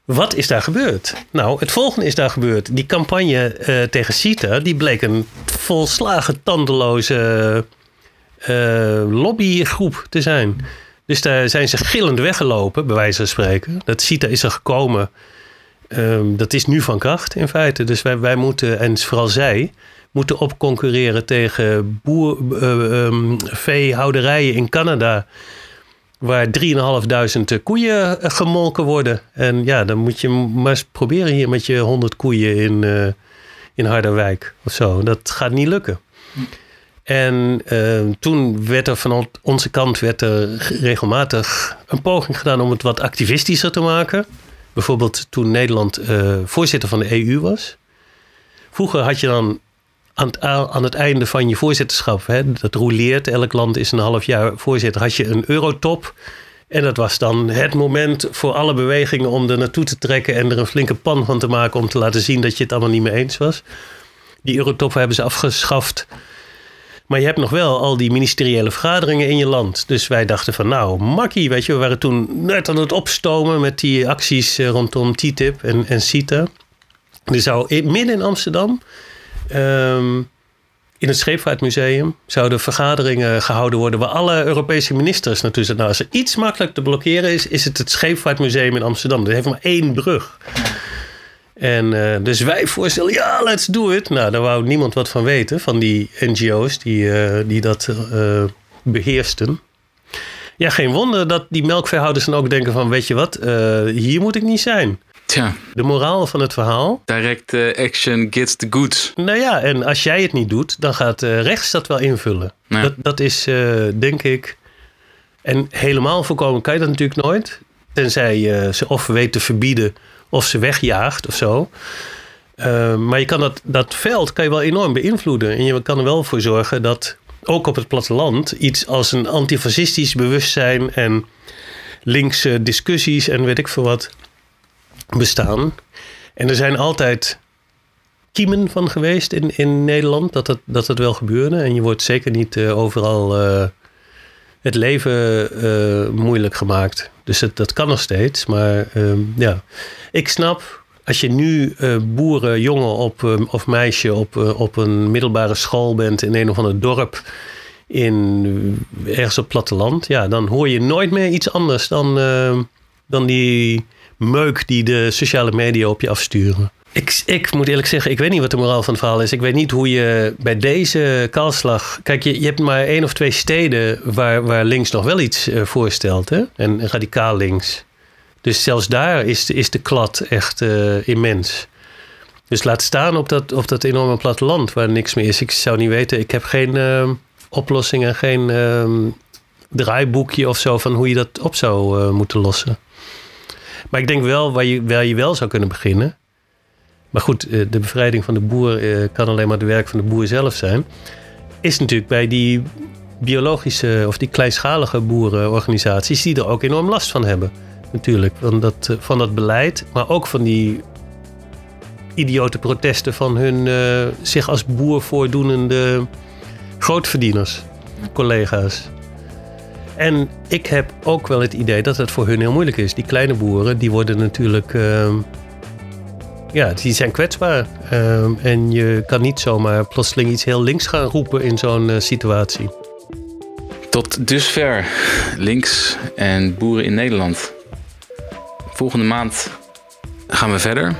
wat is daar gebeurd? Nou, het volgende is daar gebeurd. Die campagne tegen CITA, die bleek een volslagen tandeloze lobbygroep te zijn. Dus daar zijn ze gillend weggelopen, bij wijze van spreken. Dat CITA is er gekomen. Um, dat is nu van kracht in feite. Dus wij, wij moeten, en vooral zij, moeten opconcurreren tegen boer, uh, um, veehouderijen in Canada. Waar 3.500 koeien gemolken worden. En ja, dan moet je maar eens proberen hier met je 100 koeien in, uh, in Harderwijk of zo. Dat gaat niet lukken. En uh, toen werd er van onze kant werd er regelmatig een poging gedaan om het wat activistischer te maken. Bijvoorbeeld toen Nederland uh, voorzitter van de EU was. Vroeger had je dan aan het, aan het einde van je voorzitterschap, hè, dat roleert, elk land is een half jaar voorzitter, had je een eurotop. En dat was dan het moment voor alle bewegingen om er naartoe te trekken en er een flinke pan van te maken om te laten zien dat je het allemaal niet mee eens was. Die eurotop hebben ze afgeschaft. Maar je hebt nog wel al die ministeriële vergaderingen in je land. Dus wij dachten van nou, makkie, weet je. We waren toen net aan het opstomen met die acties rondom TTIP en, en CITA. Er zou midden in Amsterdam, um, in het Scheepvaartmuseum, zouden vergaderingen gehouden worden waar alle Europese ministers naartoe zijn. Nou, als er iets makkelijk te blokkeren is, is het het Scheepvaartmuseum in Amsterdam. Dat heeft maar één brug. En uh, dus wij voorstellen, ja, let's do it. Nou, daar wou niemand wat van weten, van die NGO's die, uh, die dat uh, beheersten. Ja, geen wonder dat die melkveehouders dan ook denken van, weet je wat, hier moet ik niet zijn. Tja. De moraal van het verhaal. Direct action gets the goods. Nou ja, en als jij het niet doet, dan gaat rechts dat wel invullen. Ja. Dat, dat is, denk ik... En helemaal voorkomen kan je dat natuurlijk nooit. Tenzij je ze of weet te verbieden of ze wegjaagt of zo. Uh, maar je kan dat, dat veld kan je wel enorm beïnvloeden. En je kan er wel voor zorgen dat ook op het platteland iets als een antifascistisch bewustzijn en linkse discussies en weet ik veel wat bestaan. En er zijn altijd kiemen van geweest in, in Nederland dat het, dat het wel gebeurde. En je wordt zeker niet uh, overal uh, het leven uh, moeilijk gemaakt. Dus dat kan nog steeds. Maar uh, ja, ik snap als je nu uh, boerenjongen op, uh, of meisje op, op een middelbare school bent in een of ander dorp in ergens op platteland, ja, dan hoor je nooit meer iets anders dan, dan die meuk die de sociale media op je afsturen. Ik, ik, moet eerlijk zeggen, ik weet niet wat de moraal van het verhaal is. Ik weet niet hoe je bij deze kaalslag. Kijk, je, je hebt maar één of twee steden waar, waar links nog wel iets uh, voorstelt. Hè? En radicaal links. Dus zelfs daar is is de klad echt uh, immens. Dus laat staan op dat, op dat enorme platteland waar niks meer is. Ik zou niet weten, ik heb geen uh, oplossingen, geen draaiboekje of zo van hoe je dat op zou moeten lossen. Maar ik denk wel waar je, waar je wel zou kunnen beginnen maar goed, eh, de bevrijding van de boer eh, kan alleen maar de werk van de boer zelf zijn. Is natuurlijk bij die biologische of die kleinschalige boerenorganisaties die er ook enorm last van hebben. Natuurlijk, van dat, eh, van dat beleid, maar ook van die idiote protesten van hun zich als boer voordoenende grootverdieners, collega's. En ik heb ook wel het idee dat het voor hun heel moeilijk is. Die kleine boeren, die worden natuurlijk uh, ja, die zijn kwetsbaar. Uh, en je kan niet zomaar plotseling iets heel links gaan roepen in zo'n uh, situatie. Tot dusver links en boeren in Nederland. Volgende maand gaan we verder.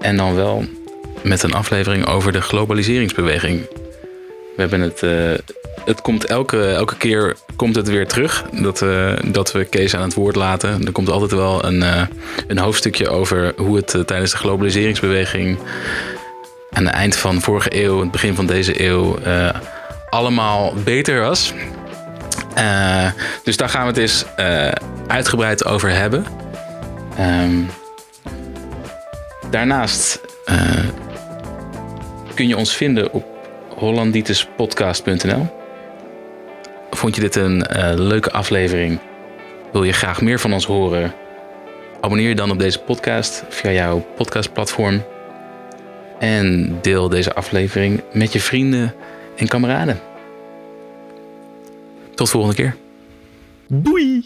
En dan wel met een aflevering over de globaliseringsbeweging. We hebben het uh, het komt elke, elke keer komt het weer terug dat we, dat we Kees aan het woord laten. Er komt altijd wel een, uh, een hoofdstukje over hoe het uh, tijdens de globaliseringsbeweging aan het eind van vorige eeuw, het begin van deze eeuw, allemaal beter was. Dus daar gaan we het eens uitgebreid over hebben. Um, daarnaast kun je ons vinden op hollanditespodcast.nl. Vond je dit een leuke aflevering? Wil je graag meer van ons horen? Abonneer je dan op deze podcast via jouw podcastplatform. En deel deze aflevering met je vrienden en kameraden. Tot volgende keer. Doei!